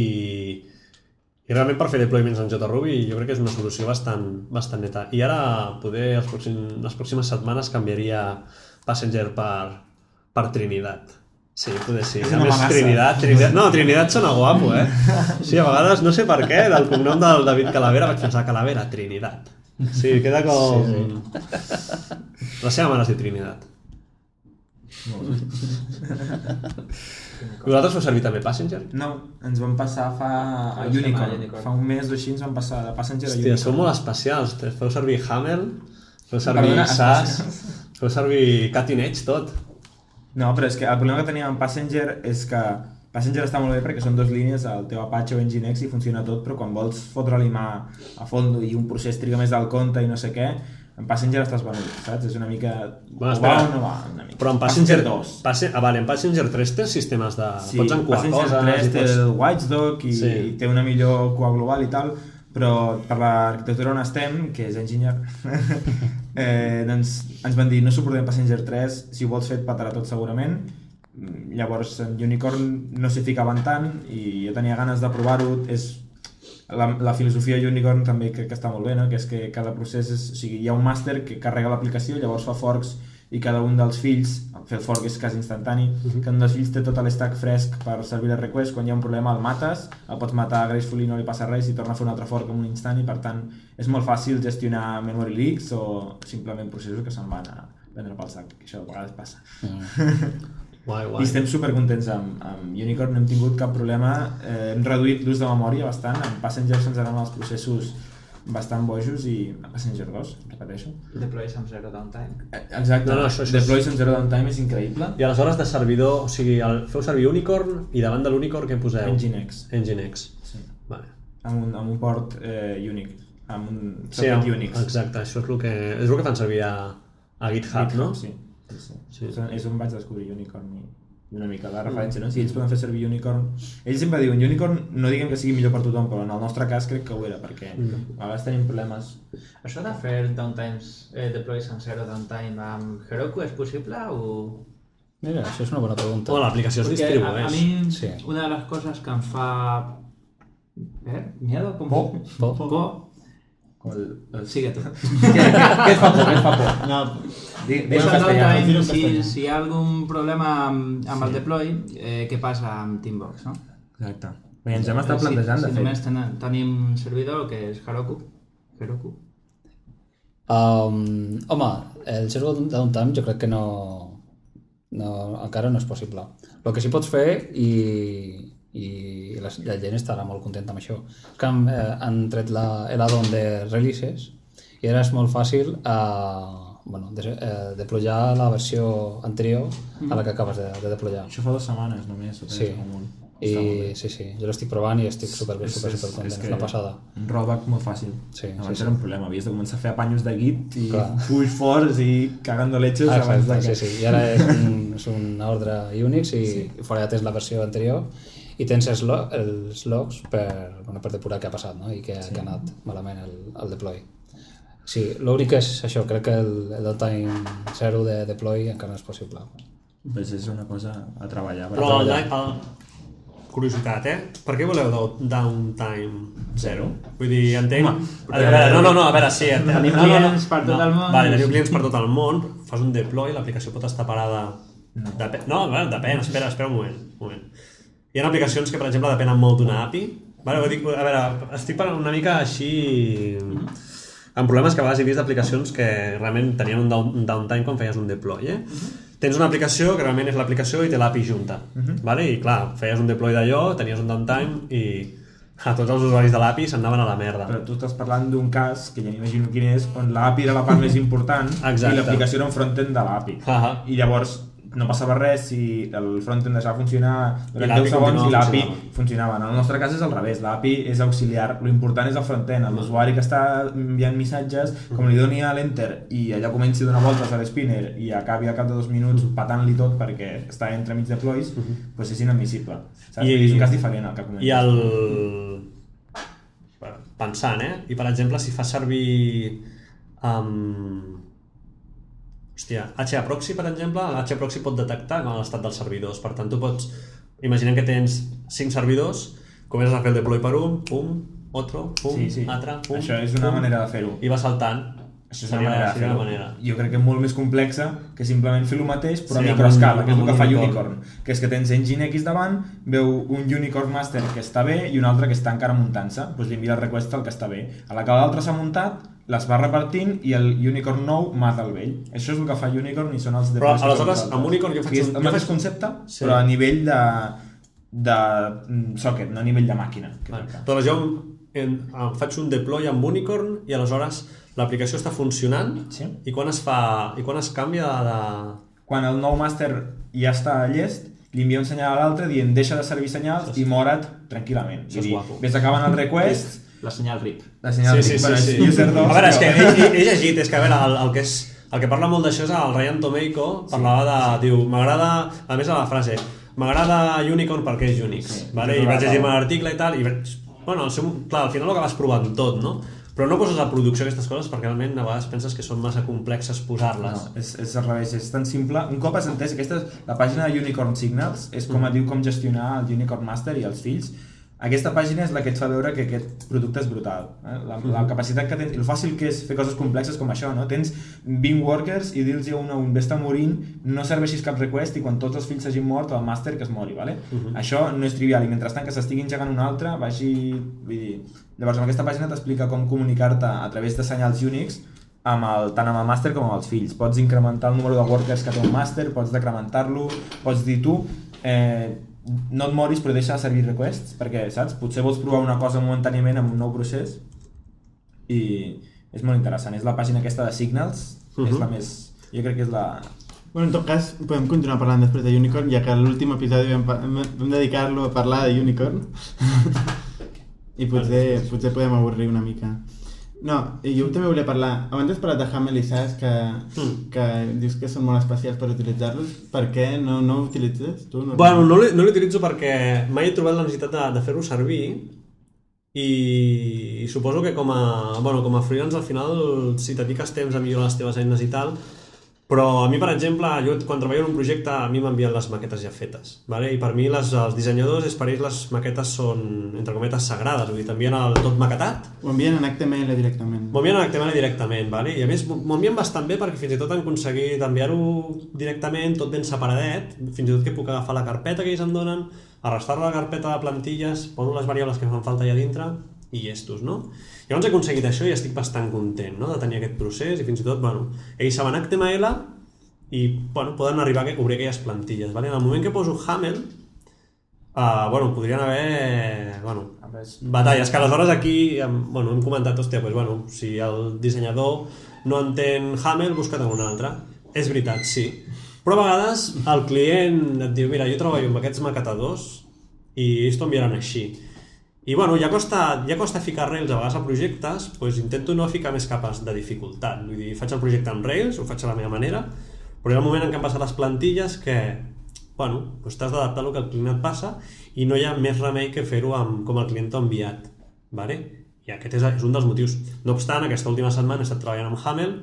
i realment per fer deployments en JRuby jo crec que és una solució bastant, bastant neta. I ara poder els pròxim, les pròximes setmanes canviaria Passenger per, per Trinidad. Sí, poder sí. És A una més, amenaça. Trinidad, Trinidad... No, Trinidad sona guapo, eh? Sí, a vegades, no sé per què, del cognom del David Calavera vaig pensar Calavera, Trinidad. Sí, queda com... Sí, sí. La seva mare es diu Trinidad. Vosaltres feu servir també Passenger? No, ens vam passar fa a Unicorn. a Unicorn. Fa un mes o així ens vam passar de Passenger a Hòstia, Unicorn. sou molt especials. Feu servir Hamel, feu servir Perdona, SAS, feu servir Cutting Edge, tot. No, però és que el problema que teníem amb Passenger és que Passenger està molt bé perquè són dues línies, el teu Apache o Nginx i funciona tot, però quan vols fotre-li mà a fons i un procés triga més del compte i no sé què, en Passenger estàs venut, saps? És una mica... Bueno, espera. va o no va, una mica. Però en Passenger, 2. Passe, ah, vale, en Passenger 3 té sistemes de... Sí, pots encuar Passenger coses... 3 i té pots... el Watchdog i, Sí. i té una millor cua global i tal, però per l'arquitectura on estem, que és enginyer, eh, doncs ens van dir no suportem Passenger 3, si ho vols fer et patarà tot segurament. Mm, Llavors Unicorn no s'hi ficaven tant i jo tenia ganes de provar-ho. És la, la filosofia Unicorn també crec que està molt bé, no? que és que cada procés és, o sigui, hi ha un màster que carrega l'aplicació, llavors fa forks i cada un dels fills, el fork és quasi instantani, uh -huh. cada un dels fills té tot l'estack fresc per servir les requests, quan hi ha un problema el mates, el pots matar gracefully, no li passa res i torna a fer un altre fork en un instant i per tant és molt fàcil gestionar memory leaks o simplement processos que se'n van a vendre pel sac, que això a vegades passa. Guai, I guai. estem supercontents amb, amb Unicorn, no hem tingut cap problema, eh, hem reduït l'ús de memòria bastant, amb Passenger se'ns agraden els processos bastant bojos i a Passenger 2, repeteixo. Deploys amb zero downtime. Eh, Exacte, No, no, això- això Deploys en zero downtime és increïble. I aleshores de servidor, o sigui, el, feu servir Unicorn i davant de l'Unicorn què poseu? Nginx, Nginx. sí. Vale. amb un, amb un port eh, Unix, amb un Sí, socket amb, Unix. exacte, això és el que, és el que fan servir a, a GitHub, no? Sí, sí, sí. Sí. És, on, vaig descobrir Unicorn i una mica la referència, no? Si ells poden fer servir Unicorn... Ells sempre diuen Unicorn, no diguem que sigui millor per tothom, però en el nostre cas crec que ho era, perquè Mm. a vegades tenim problemes Això de fer downtimes, eh, deploys amb zero downtime amb Heroku és possible o...? Mira, això és una bona pregunta. Bueno, l'aplicació es Porque a, distribueix. a mí Sí. una de las cosas que em fa... Eh? Miedo? Com? Por. Por. El, el... Sigue tu. què, què, què et fa por? Què et fa por? No, Di- Bueno, dir-ho en si, castellà. si hi ha algun problema amb, amb el deploy, eh, què passa amb Teambox, no? Exacte. Bé, ens hem estat si, plantejant, si de fet. només ten, tenim un servidor que és Heroku, Heroku. Um, home, el zero downtime jo crec que no, no, encara no és possible. El que sí pots fer i, i la, la gent estarà molt contenta amb això és que han, eh, han tret la- l'add-on de releases i ara és molt fàcil eh, bueno, de, eh, deployar la versió anterior a la que acabes de, de deployar. Això fa dues setmanes només. Sí. un- bé. I sí, sí, jo l'estic provant i estic super, És- super, és- super content, és és, que- una passada. Un rollback molt fàcil. Sí, Abans sí, sí. era un problema, havies de començar a fer apanyos de git i Clar. push force i cagando leches Ah, abans de que... sí, sí. I ara és, un, és una ordre Unix i sí. fora ja tens la versió anterior i tens els, lo, els logs per, bueno, per depurar què ha passat no? i què, sí. què ha anat malament el, el deploy. Sí, l'únic és això, crec que el, el downtime zero de deploy encara no és possible. Pues és una cosa a treballar. Per Però, treballar. el, curiositat, eh? Per què voleu down- downtime zero? Vull dir, entenc... Home, a veure, no, no, no, a veure, sí. Tenim no, no, no, clients per tot el món. Vale, teniu clients per tot el món, fas un deploy, l'aplicació pot estar parada... No, Dep no a veure, depèn, espera, espera un moment, un moment. Hi ha aplicacions que, per exemple, depenen molt d'una API. Vale, ho dic, a veure, estic parlant una mica així... Amb problemes que a vegades he vist d'aplicacions que realment tenien un down- un downtime quan feies un deploy, eh? tens una aplicació que realment és l'aplicació i té l'API junta. vale? I clar, feies un deploy d'allò, tenies un downtime i a tots els usuaris de l'API s'anaven a la merda. Però tu estàs parlant d'un cas, que ja m'imagino quin és, on l'API era la part més important Exacte. i l'aplicació era un frontend de l'API. Ah I llavors no passava res si el frontend deixava funcionar durant l'API 10 segons i l'API funcionava. En el nostre cas és al revés, l'API és auxiliar, l'important és el frontend, l'usuari que està enviant missatges, com li doni a l'enter i allà comenci a donar voltes a l'spinner i acabi al cap de dos minuts patant-li tot perquè està entre mig deploys, doncs és inadmissible. Saps? I- és un cas diferent el que comentes. I el... Pensant, eh? I per exemple, si fas servir... Um... Hòstia, HAProxy, per exemple, l'HAProxy pot detectar l'estat dels servidors. Per tant, tu pots... Imaginem que tens 5 servidors, comences a fer el deploy per un, pum, otro, pum, Sí, sí. altre, pum, Això és una pum, manera de fer-ho. I va saltant. Això és una manera seria una manera. Jo crec que és molt més complexa que simplement fer el mateix, però Sí, a microescala, que és el que fa unicorn. Unicorn. Que és que tens Engine X davant, veu un Unicorn Master que està bé i un altre que està encara muntant-se, doncs li envia el request al que està bé. A la que l'altre s'ha muntat, les va repartint i el Unicorn nou mata el vell. Això és el que fa Unicorn i són els Però, aleshores, amb. Unicorn jo faig és un- jo faig- concepte, Sí. però a nivell de, de mm, socket, no a nivell de màquina. Que que- Doncs jo en, em faig un deploy amb Unicorn i aleshores l'aplicació està funcionant Sí. i quan es fa i quan es canvia de... quan el nou màster ja està llest, li envia un senyal a l'altre dient deixa de servir senyals i mora't tranquil·lament. Això és dir, guapo. ves acabant el request, La senyal RIP. la senyal sí, sí, bueno, sí, sí. user 2, A veure, és que he, he, he llegit, és que a veure, el, el que és el que parla molt d'això és el Ryan Tomeico, parlava de, diu, m'agrada, a més a la frase, m'agrada Unicorn perquè és Unix, Sí, vale? sí, i vaig sí. llegir l'article i tal, i bueno, al, seu, clar, al final ho acabes provant tot, no? Però no poses a producció aquestes coses perquè realment a vegades penses que són massa complexes posar-les. No, és, és al revés, és tan simple. Un cop has entès, aquesta la pàgina de Unicorn Signals, és com mm. diu com gestionar el Unicorn Master i els fills. Aquesta pàgina és la que et fa veure que aquest producte és brutal. Eh? La, la capacitat que tens, el fàcil que és fer coses complexes com això, no? Tens 20 workers i dir-los a un a un, vés morint, no serveixis cap request i quan tots els fills s'hagin mort, el màster que es mori, vale? Això no és trivial i mentrestant que s'estigui engegant un altre, vagi... Vull dir... Llavors, en aquesta pàgina t'explica com comunicar-te a través de senyals Unix amb el, tant amb el màster com amb els fills. Pots incrementar el número de workers que té un màster, pots decrementar-lo, pots dir tu, eh, no et moris però deixa de servir requests, perquè, saps? Potser vols provar una cosa momentàniament amb un nou procés i és molt interessant. És la pàgina aquesta de Signals, uh -huh. és la més... Jo crec que és la... Bueno, en tot cas, podem continuar parlant després de Unicorn, ja que l'últim episodi vam, vam dedicar-lo a parlar de Unicorn. I potser, potser podem avorrir una mica. No, i jo també volia parlar... Abans has parlat de Hamel i SAS, que, Mm. que dius que són molt especials per utilitzar-los. Per què no, no ho utilitzes tu? Bueno, no l'he- no l'utilitzo perquè mai he trobat la necessitat de, de fer-ho servir i, i suposo que com a, bueno, com a freelance al final si dediques temps a millorar les teves eines i tal però a mi per exemple jo quan treballo en un projecte a mi m'envien les maquetes ja fetes vale? i per mi les, els dissenyadors és per ells les maquetes són entre cometes sagrades vull dir, t'envien el tot maquetat Ho envien en HTML directament. M'ho envien en HTML directament, vale? i a més m'ho envien bastant bé perquè fins i tot han aconseguit enviar-ho directament, tot ben separadet, fins i tot que puc agafar la carpeta que ells em donen, arrastrar-la a la carpeta de plantilles, poso les variables que fan falta allà dintre i llestos, no? Llavors he aconseguit això i estic bastant content no? de tenir aquest procés i fins i tot, bueno, ells saben HTML i bueno, poden arribar a obrir aquelles plantilles. Vale? En el moment que poso Hamel, uh, bueno, podrien haver... Bueno, batalles, que aleshores aquí bueno, hem comentat, hòstia, pues, bueno, si el dissenyador no entén Hamel, busca't un altre. És veritat, sí. Però a vegades el client et diu, mira, jo treballo amb aquests maquetadors i ells t'ho enviaran així. I bueno, ja costa, ja costa ficar Rails a vegades a projectes, doncs intento no ficar més capes de dificultat. Vull dir, faig el projecte amb Rails, ho faig a la meva manera, però hi ha un moment en què han passat les plantilles que, bueno, doncs t'has d'adaptar al que el client et passa i no hi ha més remei que fer-ho amb, com el client t'ha enviat. Vale? I aquest és, és un dels motius. No obstant, aquesta última setmana he estat treballant amb Hamel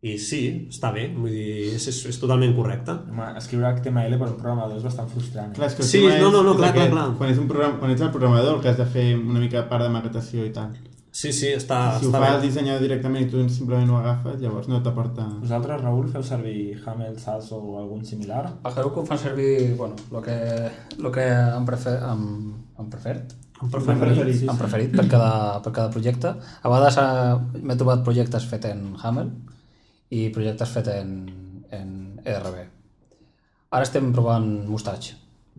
i sí, està bé, vull dir, és, és, és totalment correcte. Home, escriure HTML per un programador és bastant frustrant. Clar, és que el Sí, no, no, no, clar, clar, clar. Quan, és un programa, quan ets el programador el que has de fer una mica part de maquetació i tal. Sí, sí, està, si ho està fa el bé. dissenyador directament i tu simplement ho agafes, llavors no t'aporta... Vosaltres, Raül, feu servir Hamel, SAS o algun similar? A Heroku fan servir, bueno, lo que, lo que han, prefer, han, han preferit, Em preferit, preferit. sí, han sí. preferit per cada, per cada projecte. A vegades eh, m'he trobat projectes fet en Hamel i projectes fet en, en ERB. Ara estem provant Mustache.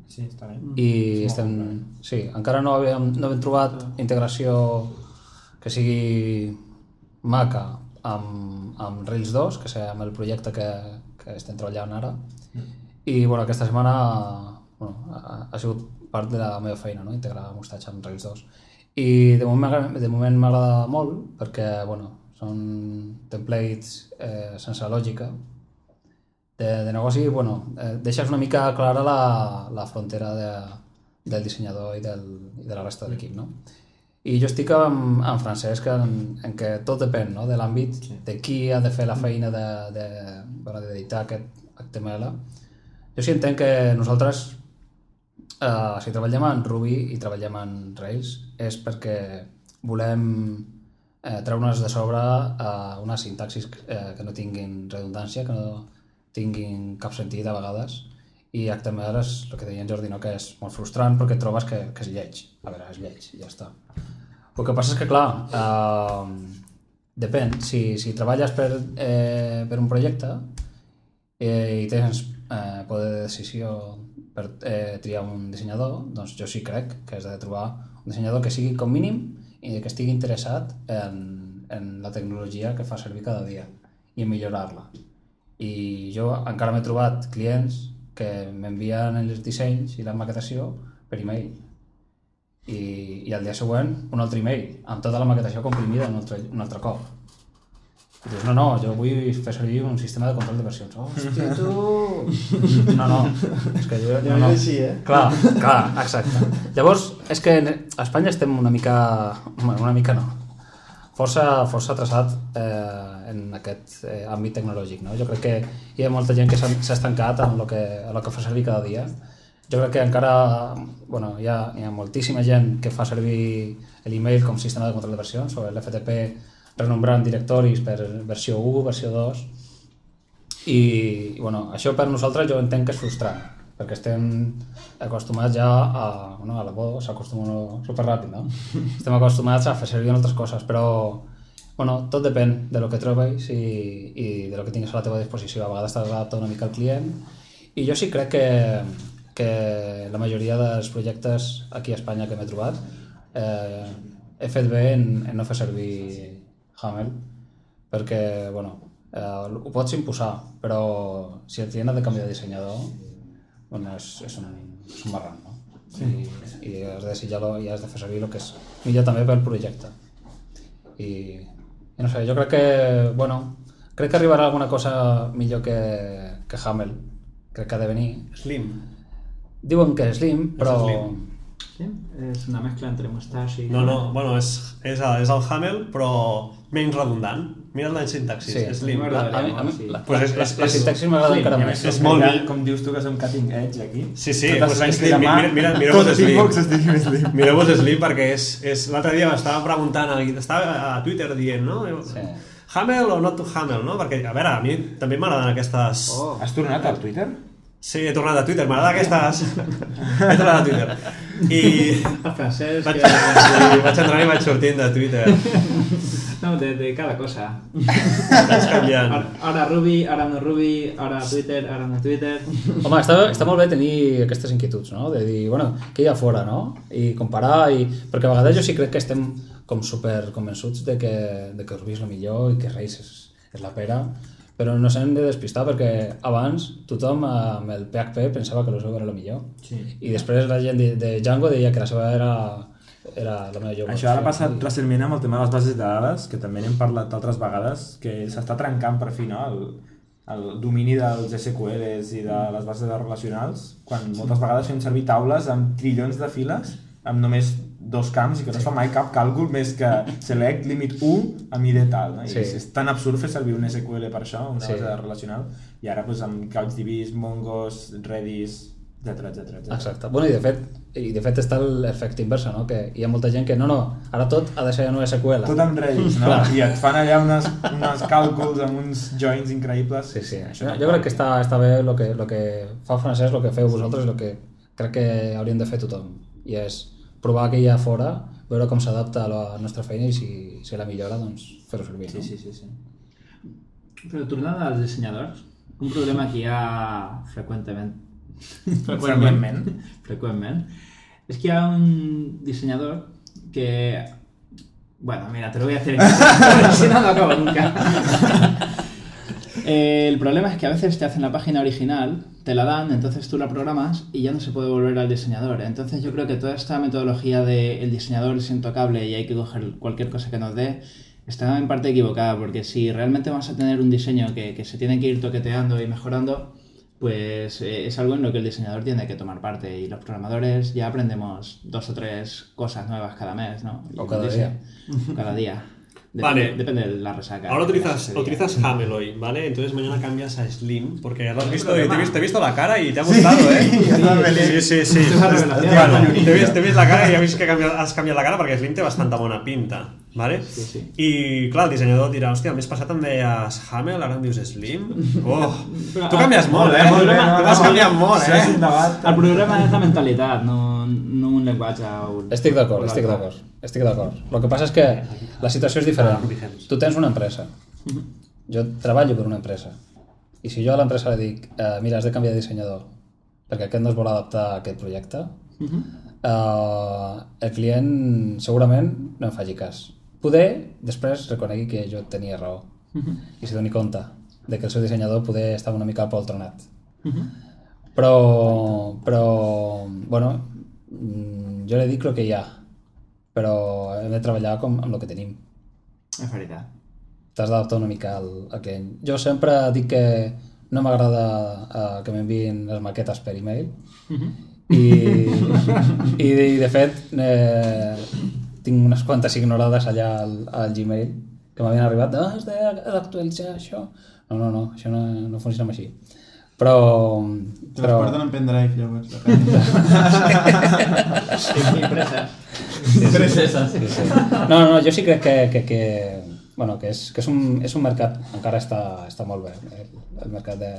Sí, està bé. I estem... Sí, encara no havíem, no hem trobat integració que sigui maca amb, amb Rails 2, que és amb el projecte que, que estem treballant ara. I bueno, aquesta setmana bueno, ha, ha sigut part de la meva feina, no? integrar Mustache amb Rails 2. I de moment, de moment m'agrada molt perquè bueno, són templates eh, sense lògica de, de negoci, bueno, eh, deixes una mica clara la, la frontera de, del dissenyador i, del, i de la resta de l'equip, no? I jo estic en, en Francesc en, en què tot depèn no? de l'àmbit, sí. de qui ha de fer la feina de, de, bueno, d'editar aquest HTML. Jo sí entenc que nosaltres, eh, si treballem en Ruby i treballem en Rails, és perquè volem eh, treure'ns de sobre eh, una sintaxis eh, que no tinguin redundància, que no tinguin cap sentit a vegades, i HTML és el que deia en Jordi, no? que és molt frustrant perquè trobes que, que és lleig. A veure, és lleig, ja està. El que passa és que, clar, eh, depèn. Si, si treballes per, eh, per un projecte eh, i tens eh, poder de decisió per eh, triar un dissenyador, doncs jo sí crec que has de trobar un dissenyador que sigui com mínim i que estigui interessat en, en la tecnologia que fa servir cada dia i millorar-la. I jo encara m'he trobat clients que m'envien els dissenys i la maquetació per e-mail. I, I al dia següent un altre e-mail, amb tota la maquetació comprimida un altre, un altre cop. I dius, no, no, jo vull fer servir un sistema de control de versions. Hòstia, tu... No, no, és que jo... Ja no, no. així, eh? Clar, clar, exacte. Llavors, és que a Espanya estem una mica... Bueno, una mica no. Força, força traçat eh, en aquest eh, àmbit tecnològic, no? Jo crec que hi ha molta gent que s'ha s'ha estancat en el que, en el que fa servir cada dia. Jo crec que encara bueno, hi, ha, hi ha moltíssima gent que fa servir l'email com sistema de control de versions o l'FTP renombrant directoris per versió 1, versió 2 i, i bueno, això per nosaltres jo entenc que és frustrant perquè estem acostumats ja a, bueno, a la por s'acostuma superràpid, no? Estem acostumats a fer servir en altres coses, però bueno, tot depèn de lo que trobis i, i de lo que tinguis a la teva disposició. A vegades t'has d'adaptar una mica al client i jo sí crec que, que la majoria dels projectes aquí a Espanya que m'he trobat eh, he fet bé en, en no fer servir Hamel perquè, bueno, eh, ho pots imposar, però si et tenen de canviar de dissenyador bueno, és, és, un, és un marrant, no? Sí. I, I has de desitjar-lo i has de fer servir el que és millor també pel projecte. I, i no sé, jo crec que, bueno, crec que arribarà alguna cosa millor que, que Hamel. Crec que ha de venir. Slim. Diuen que és Slim, però... Slim. Sí? És una mescla entre mustache i... No, no, bueno, és, és, és el Hamel, però menys redundant. Mira la sintaxis, Sí. Slim. A mi m'agradaria A mi, a mi, molt, sí. la, Pues és- la, és- la és- sintaxis m'agrada Slim, encara més. És molt mi- Com dius tu que som cutting edge aquí. Sí, sí, pues de mà, mira, mira, mireu-vos tots els Slim. es diguin Slim. Perquè és... és L'altre dia m'estava preguntant, estava a Twitter dient, no? Sí. Hamel o not to Hamel, no? Perquè, a veure, a mi també m'agraden aquestes... Oh, Has tornat al Twitter? Sí, he tornat a Twitter, m'agrada aquestes... he tornat a Twitter. I... el francès Vaig, que... sí, vaig entrant i vaig sortint de Twitter. No, de, de cada cosa. Vaig canviant. Ara, ara Ruby, ara no Ruby, ara Twitter, ara no Twitter. Home, està, està molt bé tenir aquestes inquietuds, no? De dir, bueno, què hi ha fora, no? I comparar, i... perquè a vegades jo sí crec que estem com super convençuts de que, de que Ruby és el millor i que Reis és, és la pera, però no s'han de despistar perquè abans tothom amb el PHP pensava que el seu era el millor. Sí. I després la gent de, de Django deia que la seva era, era la millor. Això ara ha passat recentment amb el tema de les bases de dades, que també n'hem parlat altres vegades, que s'està trencant per fi no? el, el domini dels SQLs i de les bases de dades relacionals, quan moltes vegades fem servir taules amb trillons de files, amb només dos camps i que no es fa mai cap càlcul més que select limit 1 a mi de tal. No? I Sí. és tan absurd fer servir un SQL per això, una Sí. base de relacional, i ara doncs, amb CouchDBs, Mongos, Redis, etc etc etc. Exacte. Bueno, i de fet, i de fet està l'efecte inversa, no? Que hi ha molta gent que no, no, ara tot ha de ser en SQL. Tot amb Redis, no? Clar. I et fan allà unes, unes càlculs amb uns joins increïbles. Sí, sí, això, jo crec que està, està bé el que, lo que fa el francès, el que feu vosaltres, el que crec que hauríem de fer tothom. I és provar que hi ha fora, veure com s'adapta a la nostra feina i si, si la millora, doncs fer-ho servir. Sí, no? sí, sí, sí. Però tornant als dissenyadors, un problema que hi ha freqüentment, Freqüentment. freqüentment, és que hi ha un dissenyador que... Bueno, mira, te lo voy a hacer en si no, no acabo nunca. Eh, el problema es que a veces te hacen la página original, te la dan, entonces tú la programas y ya no se puede volver al diseñador. Entonces yo creo que toda esta metodología de el diseñador es intocable y hay que coger cualquier cosa que nos dé, está en parte equivocada, porque si realmente vamos a tener un diseño que, que se tiene que ir toqueteando y mejorando, pues eh, es algo en lo que el diseñador tiene que tomar parte y los programadores ya aprendemos dos o tres cosas nuevas cada mes, ¿no? Y O cada día. Cada día. Depende, Vale. depende de la resaca. Ahora utilizas, utilizas Hamel hoy, ¿vale? Entonces mañana cambias a Slim porque lo has visto, te, he visto, te he visto la cara y te ha gustado, ¿eh? Sí, sí, sí. Bueno, vist, t'he vist la cara i he vist que has canviat la cara perquè Slim té bastanta bona pinta, ¿vale? Sí, sí. I, clar, el dissenyador dirà, hòstia, el mes passat em deies Hamel, ara em dius Slim? Oh, tu canvies ah, molt, eh? molt bé. Tu has canviat molt, eh? un debat. El problema és la mentalitat, no, no un llenguatge o... Estic d'acord, estic d'acord. Estic d'acord. El que passa és que la situació és diferent. Tu tens una empresa. Jo treballo per una empresa. I si jo a l'empresa li dic, eh, mira, has de canviar de dissenyador perquè aquest no es vol adaptar a aquest projecte, eh, el client segurament no em faci cas. Poder, després reconegui que jo tenia raó. I se doni compte de que el seu dissenyador poder estava una mica poltronat. Però, però, bueno, mm, jo li dic el que hi ha, però hem de treballar com, amb el que tenim. És veritat. T'has d'adaptar una mica al, al client. Jo sempre dic que no m'agrada uh, que m'enviïn les maquetes per e-mail i, i, i de fet eh, tinc unes quantes ignorades allà al, al Gmail que m'havien arribat, ah, has d'actualitzar això. No, no, no, això no, no funciona així. Però... Te les porten en pendrive, llavors. la pàgina. Sí, impreses. Impreses. Sí, sí. No, no, jo sí crec que, que, que, bueno, que, és, que és, un, és un mercat, encara està, està molt bé, el, el mercat de,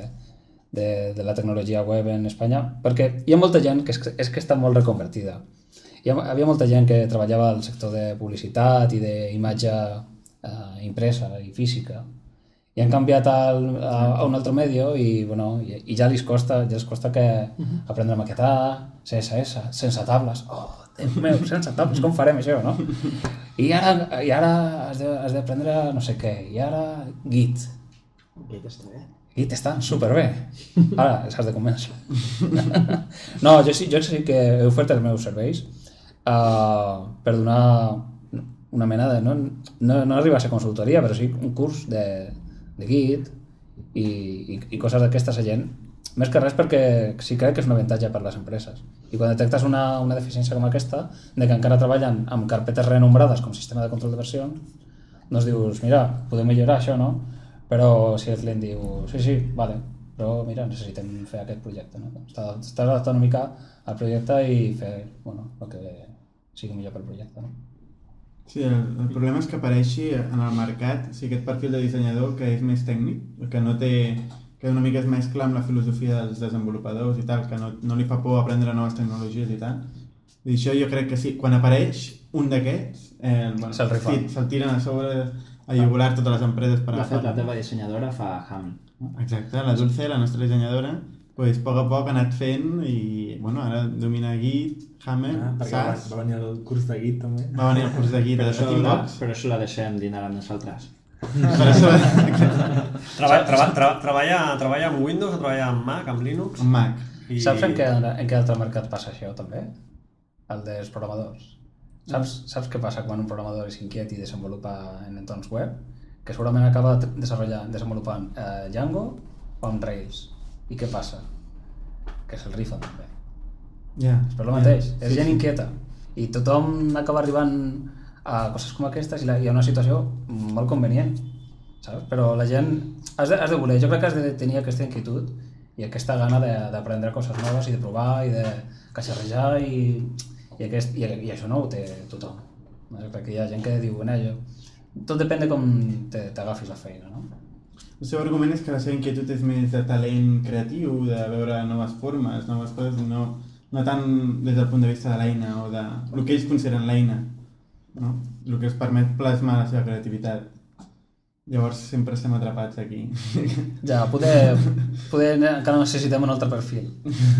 de, de la tecnologia web en Espanya, perquè hi ha molta gent que és, és que està molt reconvertida. Hi ha, havia molta gent que treballava al sector de publicitat i d'imatge eh, impresa i física, i han canviat al, a, a un altre medio i, bueno, i, i ja els costa, ja els costa que aprendre a maquetar, CSS, sense tables. Oh, Déu meu, sense tables, com farem això, no? I ara, i ara has d'aprendre no sé què, i ara Git. Git està bé. Git està superbé. Ara els has de convèncer. no, jo sí, jo sí que he ofert els meus serveis uh, per donar una mena de... No, no, no arriba a ser consultoria, però sí un curs de, de Git i, i, i coses d'aquestes a gent. Més que res perquè sí crec que és un avantatge per les empreses. I quan detectes una, una deficiència com aquesta, de que encara treballen amb carpetes renombrades com sistema de control de versions, doncs dius, mira, podem millorar això, no? Però si el client diu, sí, sí, vale, però mira, necessitem fer aquest projecte, no? Està, està adaptant una mica al projecte i fer, bueno, el que sigui millor pel projecte, no? Sí, el, el problema és que apareixi en el mercat sí, aquest perfil de dissenyador que és més tècnic, que no té que una mica es mescla amb la filosofia dels desenvolupadors i tal, que no, no li fa por aprendre noves tecnologies i tal. I això jo crec que sí, quan apareix un d'aquests, eh, bueno, Se'l rifa. sí, se'l tiren a sobre a jugular totes les empreses per De fet, la agafar. teva dissenyadora fa ham. Exacte, la Dulce, la nostra dissenyadora, pues, a poc a poc ha anat fent i bueno, ara domina Git, Hammer, Ah, perquè va, SAS, va venir el curs de Git també. va venir el curs de Git Però a això, la, Teambox. però això la deixem dinar amb nosaltres. Per això, Treballa, treba, tra, treballa, treballa amb Windows, o treballa amb Mac, amb Linux? un Mac. I... Saps en què, en què altre mercat passa això, també? El dels programadors. Saps, saps què passa quan un programador és inquiet i desenvolupa en entorns web? Que segurament acaba desenvolupant, desenvolupant eh, Django o amb Rails. I què passa? Que se'l rifa també. Ja. És per lo mateix, és gent inquieta. I tothom acaba arribant a coses com aquestes i la, hi ha una situació molt convenient, saps? Però la gent has de, has de voler, jo crec que has de tenir aquesta inquietud i aquesta gana de- d'aprendre coses noves i de provar i de catxarrejar i, i, aquest, i, i això no ho té tothom. No? Jo crec que hi ha gent que diu, bueno, jo... tot depèn de com te- t'agafis la feina, no? El seu argument és que la seva inquietud és més de talent creatiu, de veure noves formes, noves coses, no, no tant des del punt de vista de l'eina o de el que ells consideren l'eina, no? el que els permet plasmar la seva creativitat. Llavors sempre estem atrapats aquí. Ja, poder, poder encara necessitem un altre perfil.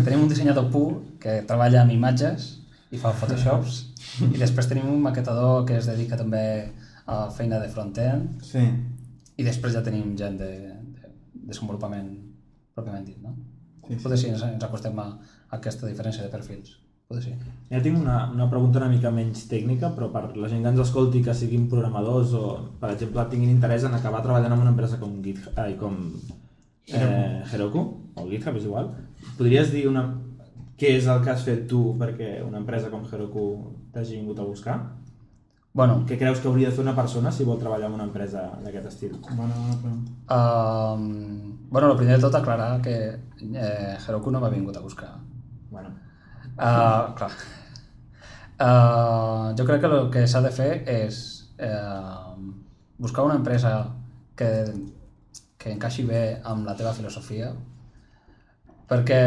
Tenim un dissenyador pur que treballa amb imatges i fa photoshops i després tenim un maquetador que es dedica també a feina de front-end Sí, i després ja tenim gent de, de desenvolupament pròpiament dit, no? Sí, sí. Potser sí, ens, ens acostem a, a aquesta diferència de perfils. Potser sí. Ja tinc una, una pregunta una mica menys tècnica, però per la gent que ens escolti que siguin programadors o, per exemple, tinguin interès en acabar treballant en una empresa com GitHub, ai, com eh, Heroku, o GitHub, és igual, podries dir una, què és el que has fet tu perquè una empresa com Heroku t'hagi vingut a buscar? Bueno, Què creus que hauria de fer una persona si vol treballar en una empresa d'aquest estil? bona pregunta. um, bueno, el primer de tot aclarar que eh, Heroku no m'ha vingut a buscar. Bueno, Uh, clar. Uh, jo crec que el que s'ha de fer és uh, buscar una empresa que, que encaixi bé amb la teva filosofia perquè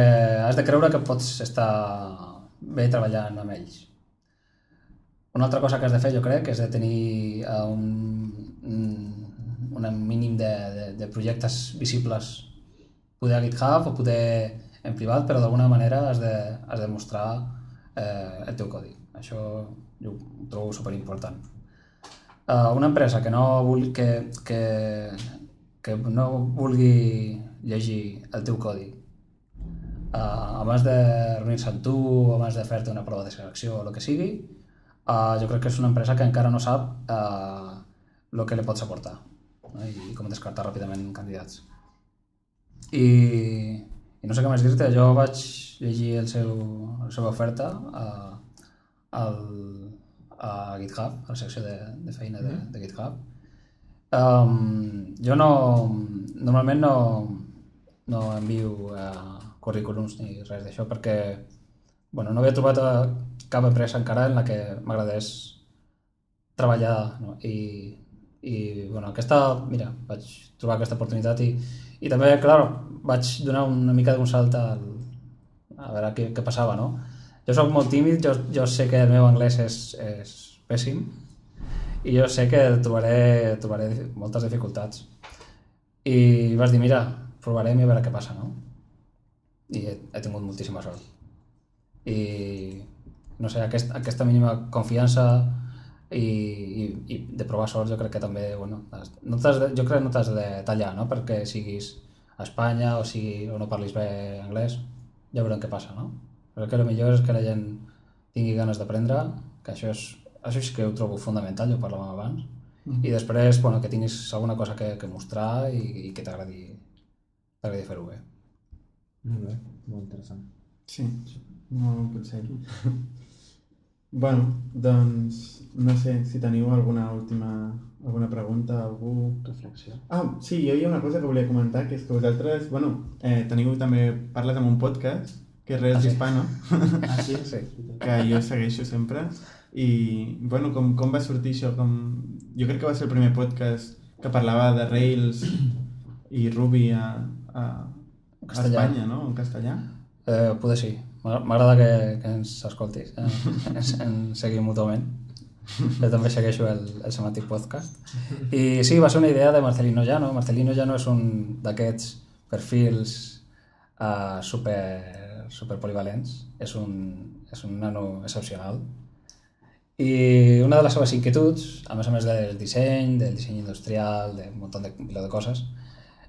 has de creure que pots estar bé treballant amb ells. Una altra cosa que has de fer, jo crec, és de tenir uh, un, un, un mínim de, de, de projectes visibles poder a GitHub o poder en privat, però d'alguna manera has de, has de mostrar eh, el teu codi. Això jo ho trobo superimportant. Uh, una empresa que no, vulgui, que, que, que no vulgui llegir el teu codi uh, abans de reunir-se amb tu, abans de fer-te una prova de selecció o el que sigui, uh, jo crec que és una empresa que encara no sap uh, el que li pots aportar no? i com descartar ràpidament candidats. I, i no sé què més dir-te, jo vaig llegir el seu, la seva oferta a, al, a GitHub, a la secció de, de feina de, de GitHub. Um, jo no, normalment no, no envio uh, currículums ni res d'això perquè bueno, no havia trobat uh, cap empresa encara en la que m'agradés treballar no? I, i bueno, aquesta, mira, vaig trobar aquesta oportunitat i, i també, clar, vaig donar una mica d'un salt al, a veure què, què passava, no? Jo sóc molt tímid, jo, jo sé que el meu anglès és, és pèssim i jo sé que trobaré, trobaré moltes dificultats. I vas dir, mira, provarem i a veure què passa, no? I he, he tingut moltíssima sort. I, no sé, aquest, aquesta mínima confiança i, i, i de provar sort jo crec que també, bueno, no de, jo crec que no t'has de tallar, no? Perquè siguis a Espanya o, sigui, o no parlis bé anglès, ja veurem què passa, no? Crec que el millor és que la gent tingui ganes d'aprendre, que això és, això sí que ho trobo fundamental, ja ho parlàvem abans, i després, bueno, que tinguis alguna cosa que, que mostrar i, i que t'agradi t'agradi fer-ho bé. molt bé, molt interessant. Sí, molt consell. bueno, doncs no sé si teniu alguna última alguna pregunta, algú... Reflexió. Ah, sí, jo hi ha una cosa que volia comentar, que és que vosaltres, bueno, eh, teniu també, parles amb un podcast, que és Reels Ah, sí? Hispano, Ah, sí? Sí. que jo segueixo sempre, i, bueno, com, com va sortir això? Com... Jo crec que va ser el primer podcast que parlava de Rails i Ruby a, a, a. Espanya, no? En castellà. Eh, poder sí. M'agra- M'agrada que, que ens escoltis, eh? ens, ens seguim mútuament. Jo també segueixo el, el semàtic podcast. I sí, va ser una idea de Marcelino Llano. Marcelino Llano és un d'aquests perfils uh, super, super polivalents. És un, és un nano excepcional. I una de les seves inquietuds, a més a més del disseny, del disseny industrial, de un munt de, de coses,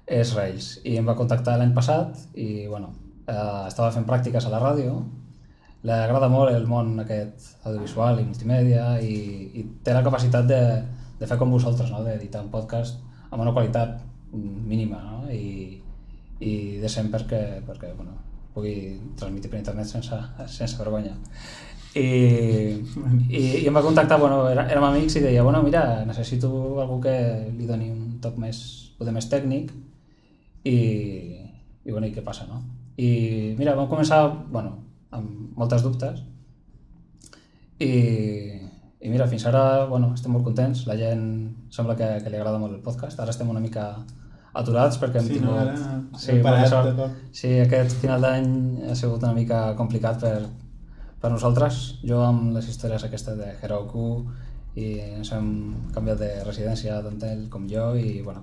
és Rails. I em va contactar l'any passat i, bueno, eh, estava fent pràctiques a la ràdio, li agrada molt el món aquest audiovisual i multimèdia i, i té la capacitat de, de fer com vosaltres, no? d'editar un podcast amb una qualitat mínima no? I, i decent perquè, perquè bueno, pugui transmetre per internet sense, sense vergonya. I, i, i em va contactar, bueno, érem amics i deia, bueno, mira, necessito algú que li doni un toc més, poder més tècnic i, i bueno, i què passa, no? I mira, vam començar, bueno, amb moltes dubtes i, i mira, fins ara, bueno, estem molt contents, la gent sembla que, que li agrada molt el podcast, ara estem una mica aturats perquè hem Sí, no? tingut... Ara Sí, hem parat sort. Sí, aquest final d'any ha sigut una mica complicat per, per nosaltres. Jo amb les històries aquestes de Heroku i ens hem canviat de residència tant ell com jo i bueno,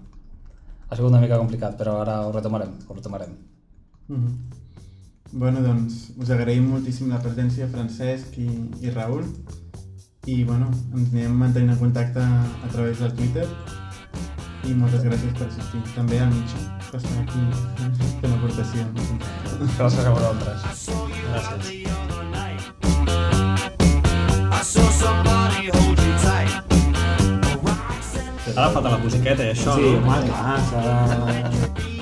ha sigut una mica complicat però ara ho retomarem, ho retomarem. Mhm. Bueno, doncs us agraïm moltíssim la presència Francesc i, i Raül i bueno, ens anirem mantenint en contacte a través del Twitter i moltes gràcies per assistir. També al Mitja, que està aquí fent aportacions. Gràcies a vosaltres. Gràcies. Ara falta la musiqueta, eh, això, Sí, no? home, clar, s'ha de...